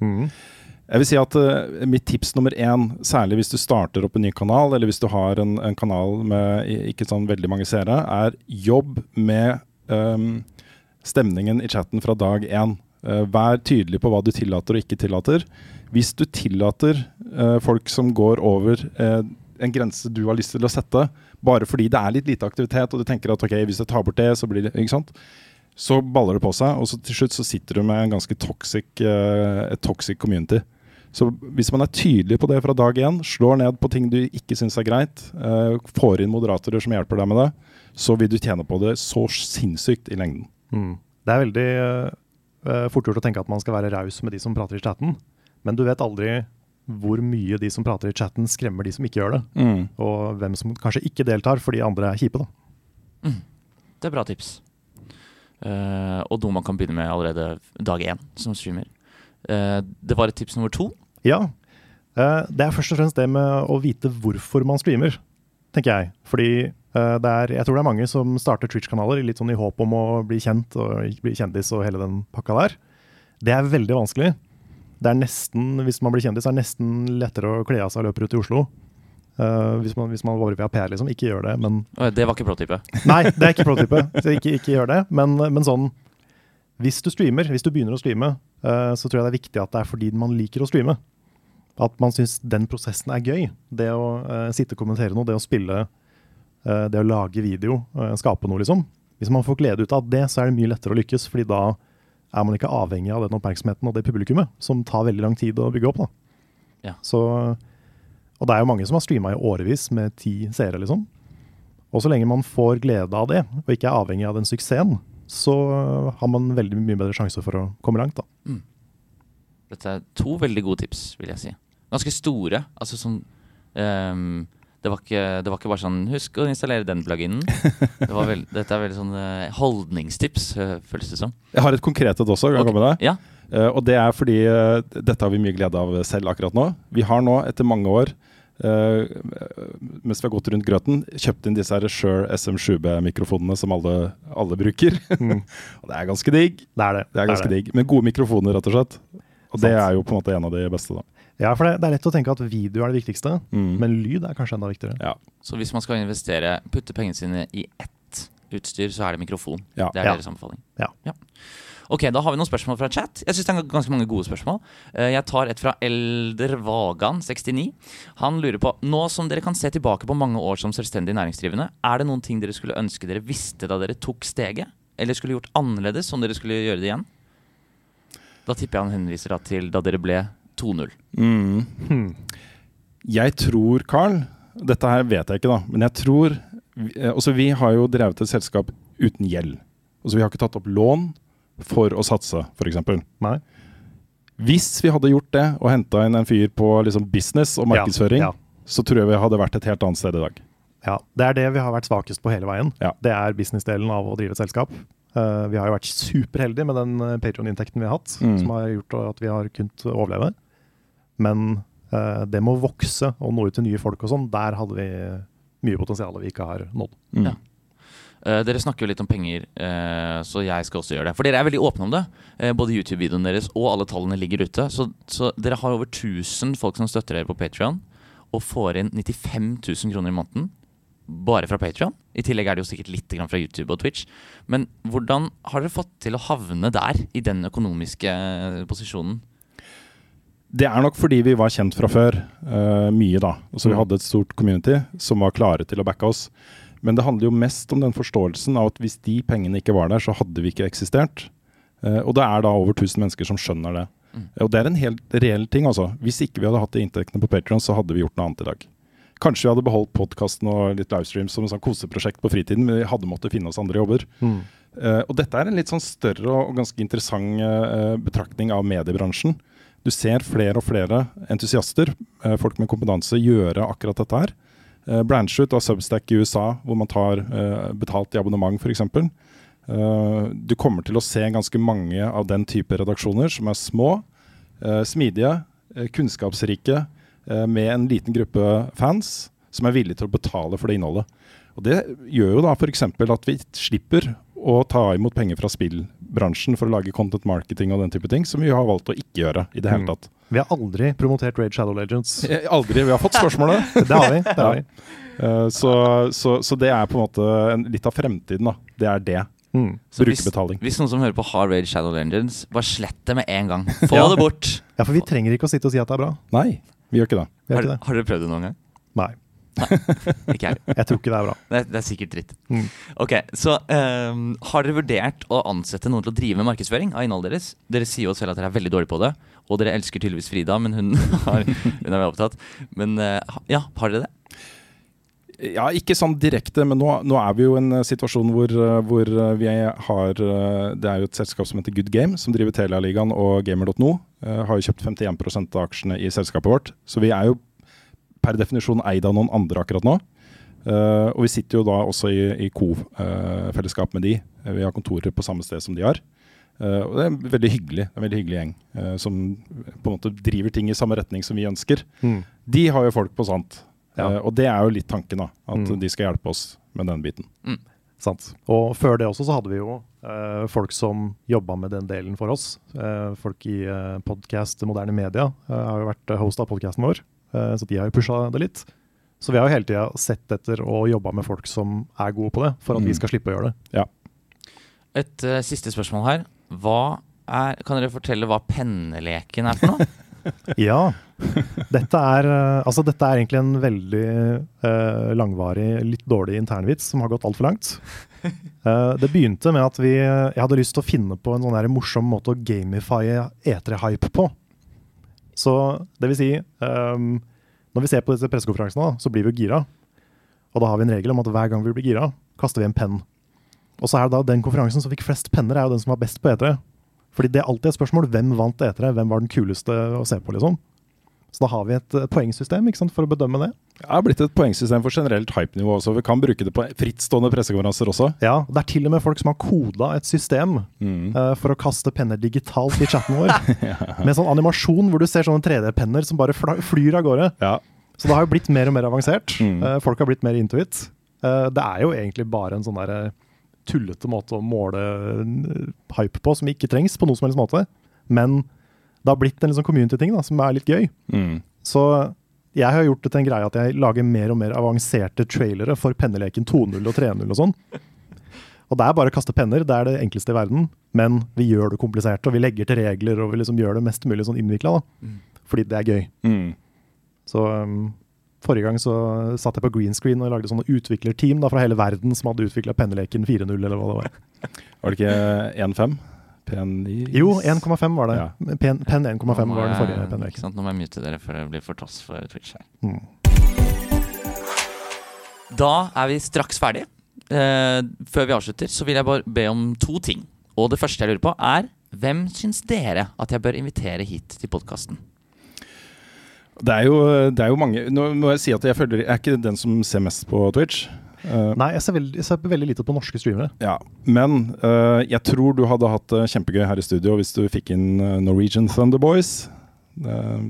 Jeg vil si at uh, Mitt tips nummer én, særlig hvis du starter opp en ny kanal, eller hvis du har en, en kanal med ikke sånn veldig mange seere, er jobb med um, stemningen i chatten fra dag én. Uh, vær tydelig på hva du tillater og ikke tillater. Hvis du tillater uh, folk som går over eh, en grense du har lyst til å sette, bare fordi det er litt lite aktivitet, og du tenker at ok, hvis jeg tar bort det, så blir det Ikke sant? Så baller det på seg, og så til slutt så sitter du med en ganske toxic, eh, et toxic community. Så hvis man er tydelig på det fra dag én, slår ned på ting du ikke syns er greit, eh, får inn moderatorer som hjelper deg med det, så vil du tjene på det så sinnssykt i lengden. Mm. Det er veldig uh, fort gjort å tenke at man skal være raus med de som prater i chatten, men du vet aldri hvor mye de som prater i chatten skremmer de som ikke gjør det, Mm. og hvem som kanskje ikke deltar fordi andre er kjipe. da. Det er bra tips. Uh, og noe man kan begynne med allerede dag én som streamer. Uh, det var et tips nummer to. Ja, Uh, det er først og fremst det med å vite hvorfor man streamer, tenker jeg. Fordi det er, jeg tror det er mange som starter Twitch-kanaler litt sånn i håp om å bli kjent og bli kjendis og hele den pakka der. Det er veldig vanskelig. Det er nesten, Hvis man blir kjendis, er det nesten lettere å kle av seg og løpe ut i Oslo. Uh, hvis, man, hvis man var via PR, liksom. Ikke gjør det, men det var ikke pro-type? Nei, det er ikke pro-type. Ikke, ikke gjør det. Men, men sånn Hvis du streamer, hvis du begynner å streame, uh, så tror jeg det er viktig at det er fordi man liker å streame. At man syns den prosessen er gøy. Det å uh, sitte og kommentere noe, det å spille, det å lage video, skape noe, liksom. Hvis man får glede ut av det, så er det mye lettere å lykkes, fordi da er man ikke avhengig av den oppmerksomheten og det publikummet, som tar veldig lang tid å bygge opp. da. Ja. Så, og det er jo mange som har streama i årevis med ti seere, liksom. Og så lenge man får glede av det, og ikke er avhengig av den suksessen, så har man veldig mye bedre sjanse for å komme langt. da. Dette er to veldig gode tips, vil jeg si. Ganske store. Altså sånn ehm, det, var ikke, det var ikke bare sånn 'husk å installere den pluginen'. Det var veld, dette er veldig sånn eh, holdningstips, eh, føles det som. Jeg har et konkret et også. Kan jeg med det? Ja. Uh, og det er fordi uh, dette har vi mye glede av selv akkurat nå. Vi har nå, etter mange år, uh, mens vi har gått rundt grøten, kjøpt inn disse her Shure SM7B-mikrofonene som alle, alle bruker. og det er ganske digg. Det er det. Det er ganske digg. Men gode mikrofoner, rett og slett. Og det er jo på en måte en av de beste, da. Ja, for det, det er lett å tenke at video er det viktigste, Mm. men lyd er kanskje enda viktigere. Ja. Så hvis man skal investere, putte pengene sine i ett utstyr, så er det mikrofon. Ja. Det er Ja. deres anbefaling. Ja. Ok, da har vi noen spørsmål fra chat. Jeg syns det er ganske mange gode spørsmål. Eh, Jeg tar et fra Elder Vagan69. Han lurer på Nå som dere kan se tilbake på mange år som selvstendig næringsdrivende, er det noen ting dere skulle ønske dere visste da dere tok steget? Eller skulle gjort annerledes om dere skulle gjøre det igjen? Da tipper jeg han henviser da til da dere ble 2-0. Mm. Hmm. Jeg tror, Carl Dette her vet jeg ikke, da. Men jeg tror vi- eh, Altså, vi har jo drevet et selskap uten gjeld. Altså, vi har ikke tatt opp lån for å satse, f.eks. Nei? Hvis vi hadde gjort det og henta inn en fyr på liksom business og markedsføring, Ja, ja. så tror jeg vi hadde vært et helt annet sted i dag. Ja, Det er det vi har vært svakest på hele veien. Ja. Det er businessdelen av å drive et selskap. Eh, vi har jo vært superheldige med den uh, Patron-inntekten vi har hatt, Mm. som har gjort at vi har kunnet overleve. Men uh, det med å vokse og nå ut til nye folk og sånn, der hadde vi mye potensial vi ikke har nådd. Mm. Ja. Uh, dere snakker jo litt om penger, eh, så jeg skal også gjøre det. For dere er veldig åpne om det. Eh, både YouTube-videoen deres og alle tallene ligger ute. Så, så dere har over 1000 folk som støtter dere på Patrion, og får inn 95 000 kroner i måneden. Bare fra Patrion. I tillegg er det jo sikkert litt fra YouTube og Twitch. Men hvordan har dere fått til å havne der, i den økonomiske eh, posisjonen? Det er nok fordi vi var kjent fra før, Uh, mye da. Altså Vi Mm. hadde et stort community som var klare til å backe oss. Men det handler jo mest om den forståelsen av at hvis de pengene ikke var der, så hadde vi ikke eksistert. Uh, og det er da over 1000 mennesker som skjønner det. Mm. Og det er en helt reell ting, altså. Hvis ikke vi hadde hatt de inntektene på Patreon, så hadde vi gjort noe annet i dag. Kanskje vi hadde beholdt podkasten og litt livestreams som et sånn koseprosjekt på fritiden, men vi hadde måttet finne oss andre jobber. Eh, og dette er en litt sånn større og ganske interessant uh, betraktning av mediebransjen. Du ser flere og flere entusiaster, uh, folk med kompetanse, gjøre akkurat dette her. Uh, Branche av Substack i USA, hvor man tar betalt i abonnement f.eks. Uh, du kommer til å se ganske mange av den type redaksjoner som er små, uh, smidige, uh, kunnskapsrike, med en liten gruppe fans som er villige til å betale for det innholdet. Og Det gjør jo da f.eks. at vi slipper å ta imot penger fra spillbransjen for å lage content marketing og den type ting, som vi har valgt å ikke gjøre i det hele Mm. tatt. Vi har aldri promotert Raid Shadow Legends. Eh, Aldri. Vi har fått spørsmålet. Det har vi. Det har vi. Ja. så, så, så det er på en måte litt av fremtiden, da. Det er det. Mm. Brukerbetaling. hvis, hvis noen som hører på har Raid Shadow Legends, bare slett det med en gang. Få Ja. det bort! Ja, for vi trenger ikke å sitte og si at det er bra. Nei, vi gjør ikke det. Vi Har, ikke det. har dere prøvd det noen gang? Nei, Nei, Ikke jeg. jeg tror ikke det er bra. Det det er sikkert dritt. Mm. Ok, Så um, har dere vurdert å ansette noen til å drive med markedsføring av innholdet deres? Dere sier jo selv at dere er veldig dårlige på det, og dere elsker tydeligvis Frida, men hun, har, hun er opptatt. Men uh, ja, har dere det? Ja, ikke sånn direkte, men nå, nå er vi jo i en eh, situasjon hvor, eh, hvor eh, vi har Det er jo et selskap som heter Good Game, som driver Telialigaen og gamer.no. har jo kjøpt 51% av aksjene i selskapet vårt. Så vi er jo per definisjon eid av noen andre akkurat nå. Og vi sitter jo da også i, i co-fellesskap med de. Vi har kontorer på samme sted som de har. Uh, og det er veldig hyggelig. En veldig hyggelig gjeng uh, som på en måte driver ting i samme retning som vi ønsker. Mm. De har jo folk på sånt. Ja. Uh, og det er jo litt tanken, da. At Mm. de skal hjelpe oss med den biten. Sant. Og før det også så hadde vi jo uh, folk som jobba med den delen for oss. Uh, folk i uh, podkast Moderne Media har jo vært host av podkasten vår, så de har jo pusha det litt. Så vi har jo hele tida sett etter og jobba med folk som er gode på det, for at Mm. vi skal slippe å gjøre det. Et eh, siste spørsmål her. Hva er, kan dere fortelle hva penneleken er for noe? Ja. Dette er, eh, altså dette er egentlig en veldig eh, langvarig, litt dårlig internvits som har gått altfor langt. Eh, det begynte med at vi, jeg hadde lyst til å finne på en sånn her morsom måte å gamifye E3-hype på. Så det vil si ehm, Når vi ser på disse pressekonferansene, så blir vi jo gira. Og da har vi en regel om at hver gang vi blir gira, kaster vi en penn. Og så er det da den konferansen som fikk flest penner, er jo den som var best på E3. Fordi det er alltid et spørsmål hvem vant E3, hvem var den kuleste å se på, liksom. Så da har vi et eh, poengsystem ikke sant, for å bedømme det. Det har blitt et poengsystem for generelt hypenivå også. Vi kan bruke det på frittstående pressekonferanser også. Ja, Det er til og med folk som har koda et system Mm. uh, for å kaste penner digitalt i chatten vår. Med sånn animasjon hvor du ser sånne 3D-penner som bare flyr av gårde. Ja. Så det har jo blitt mer og mer avansert. Mm. Uh, folk har blitt mer intuit. Uh, det er jo egentlig bare en sånn der tullete måte å måle hype på, som ikke trengs på noen som helst måte. Men det har blitt en liksom community-ting som er litt gøy. Mm. Så jeg har gjort det til en greie at jeg lager mer og mer avanserte trailere for penneleken 2.0 og 3.0 og sånn. Og det er bare å kaste penner, det er det enkleste i verden. Men vi gjør det komplisert, og vi legger til regler og vi liksom gjør det mest mulig sånn innvikla. Fordi det er gøy. Mm. Så um, forrige gang så satt jeg på green screen og lagde sånne utviklerteam da, fra hele verden som hadde utvikla penneleken 4.0 eller hva det var. Var det ikke 1,5? P9? Jo, 1,5 var det. Ja. Pen, pen 1,5 var den forrige ikke Nå må jeg mute dere for det blir for tass for Twitch her. Mm. Da er vi straks ferdige. Eh, før vi avslutter, så vil jeg bare be om to ting. Og det første jeg lurer på, er Hvem syns dere at jeg bør invitere hit til podkasten? Det det er jo mange Nå må jeg si at jeg føler Jeg er ikke den som ser mest på Twitch. Eh, Nei, jeg ser, veldig, jeg ser veldig lite på norske streamere. ja, Men uh, jeg tror du hadde hatt det kjempegøy her i studio hvis du fikk inn eh, Norwegian Thunder Boys eh,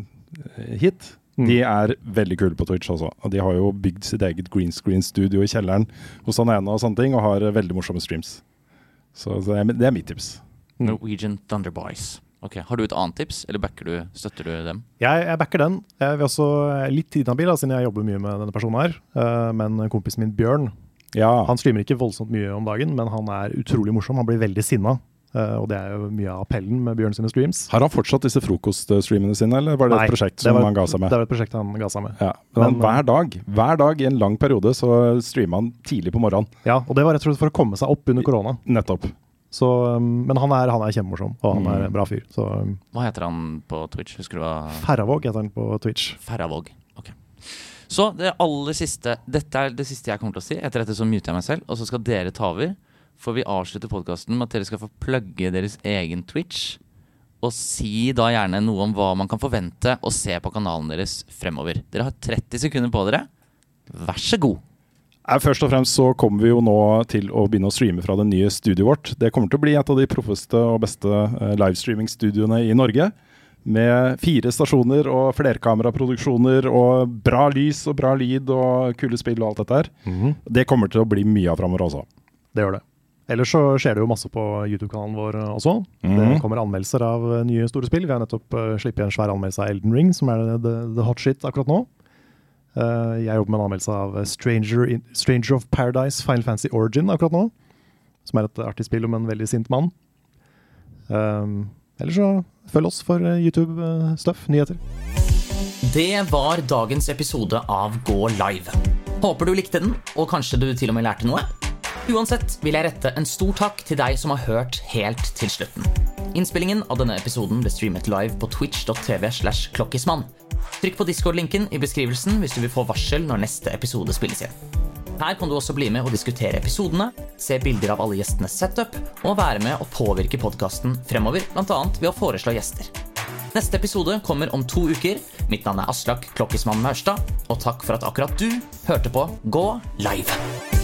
hit. Mm. De er veldig kule på Twitch også. Og de har jo bygd sitt eget green screen-studio i kjelleren hos han ene og sånne ting, og har veldig morsomme streams. Så det er, det er mitt tips. Norwegian Thunder Boys. Ok, Har du et annet tips, eller backer du, støtter du dem? Jeg, jeg backer den. Jeg vil også litt inhabil, siden jeg jobber mye med denne personen her. Eh, men kompisen min Bjørn, Ja, han streamer ikke voldsomt mye om dagen, men han er utrolig morsom. Han blir veldig sinna. eh, og det er jo mye av appellen med Bjørn sine streams. Har han fortsatt disse frokoststreamene sine, eller var det Nei, et prosjekt som var- han ga seg med? Det var et prosjekt han ga seg med. Ja, men, Men- hver dag hver dag i en lang periode så streama han tidlig på morgenen. Ja, og det var rett og slett for å komme seg opp under korona. Nettopp. Så, um, men han er, han er kjempemorsom, og han er Mm. en bra fyr. Så um, Hva heter han på Twitch? Husker du hva Ferravåg heter han på Twitch. Ferravåg. Ok. Så det aller siste Dette er det siste jeg kommer til å si. Etter dette så muter jeg meg selv, og så skal dere ta over. For vi avslutter podkasten med at dere skal få plugge deres egen Twitch. Og si da gjerne noe om hva man kan forvente å se på kanalen deres fremover. Dere har 30 sekunder på dere. Vær så god. Eh, Først og fremst så kommer vi jo nå til å begynne å streame fra det nye studioet vårt. Det kommer til å bli et av de proffeste og beste eh, livestreamingstudioene i Norge. Med fire stasjoner og flerkameraproduksjoner og bra lys og bra lyd og kule spill og alt dette her. Det kommer til å bli mye av framover også. Det gjør det. Ellers så skjer det jo masse på YouTube-kanalen vår også. også. -hmm. Det kommer anmeldelser av nye store spill. Vi har nettopp uh, sluppet en svær anmeldelse av Elden Ring, som er the, the hot shit akkurat nå. Uh, jeg jobber med en anmeldelse av Stranger, in, Stranger of Paradise Final Fantasy Origin akkurat nå. Som er et artig spill om en veldig sint mann. Um, ellers så følg oss for uh, YouTube-stuff, nyheter. Det var dagens episode av Gå live. Håper du likte den, og kanskje du til og med lærte noe. Uansett vil jeg rette en stor takk til deg som har hørt helt til slutten. Innspillingen av denne episoden ble streamet live på twitch.tv slash klokkismann. Trykk på Discord-linken i beskrivelsen hvis du vil få varsel når neste episode spilles inn. Her kan du også bli med og diskutere episodene, se bilder av alle gjestenes setup, og være med og påvirke podkasten fremover, bl.a. ved å foreslå gjester. Neste episode kommer om to uker. Mitt navn er Aslak Klokkismann Maurstad, og takk for at akkurat du hørte på Gå live.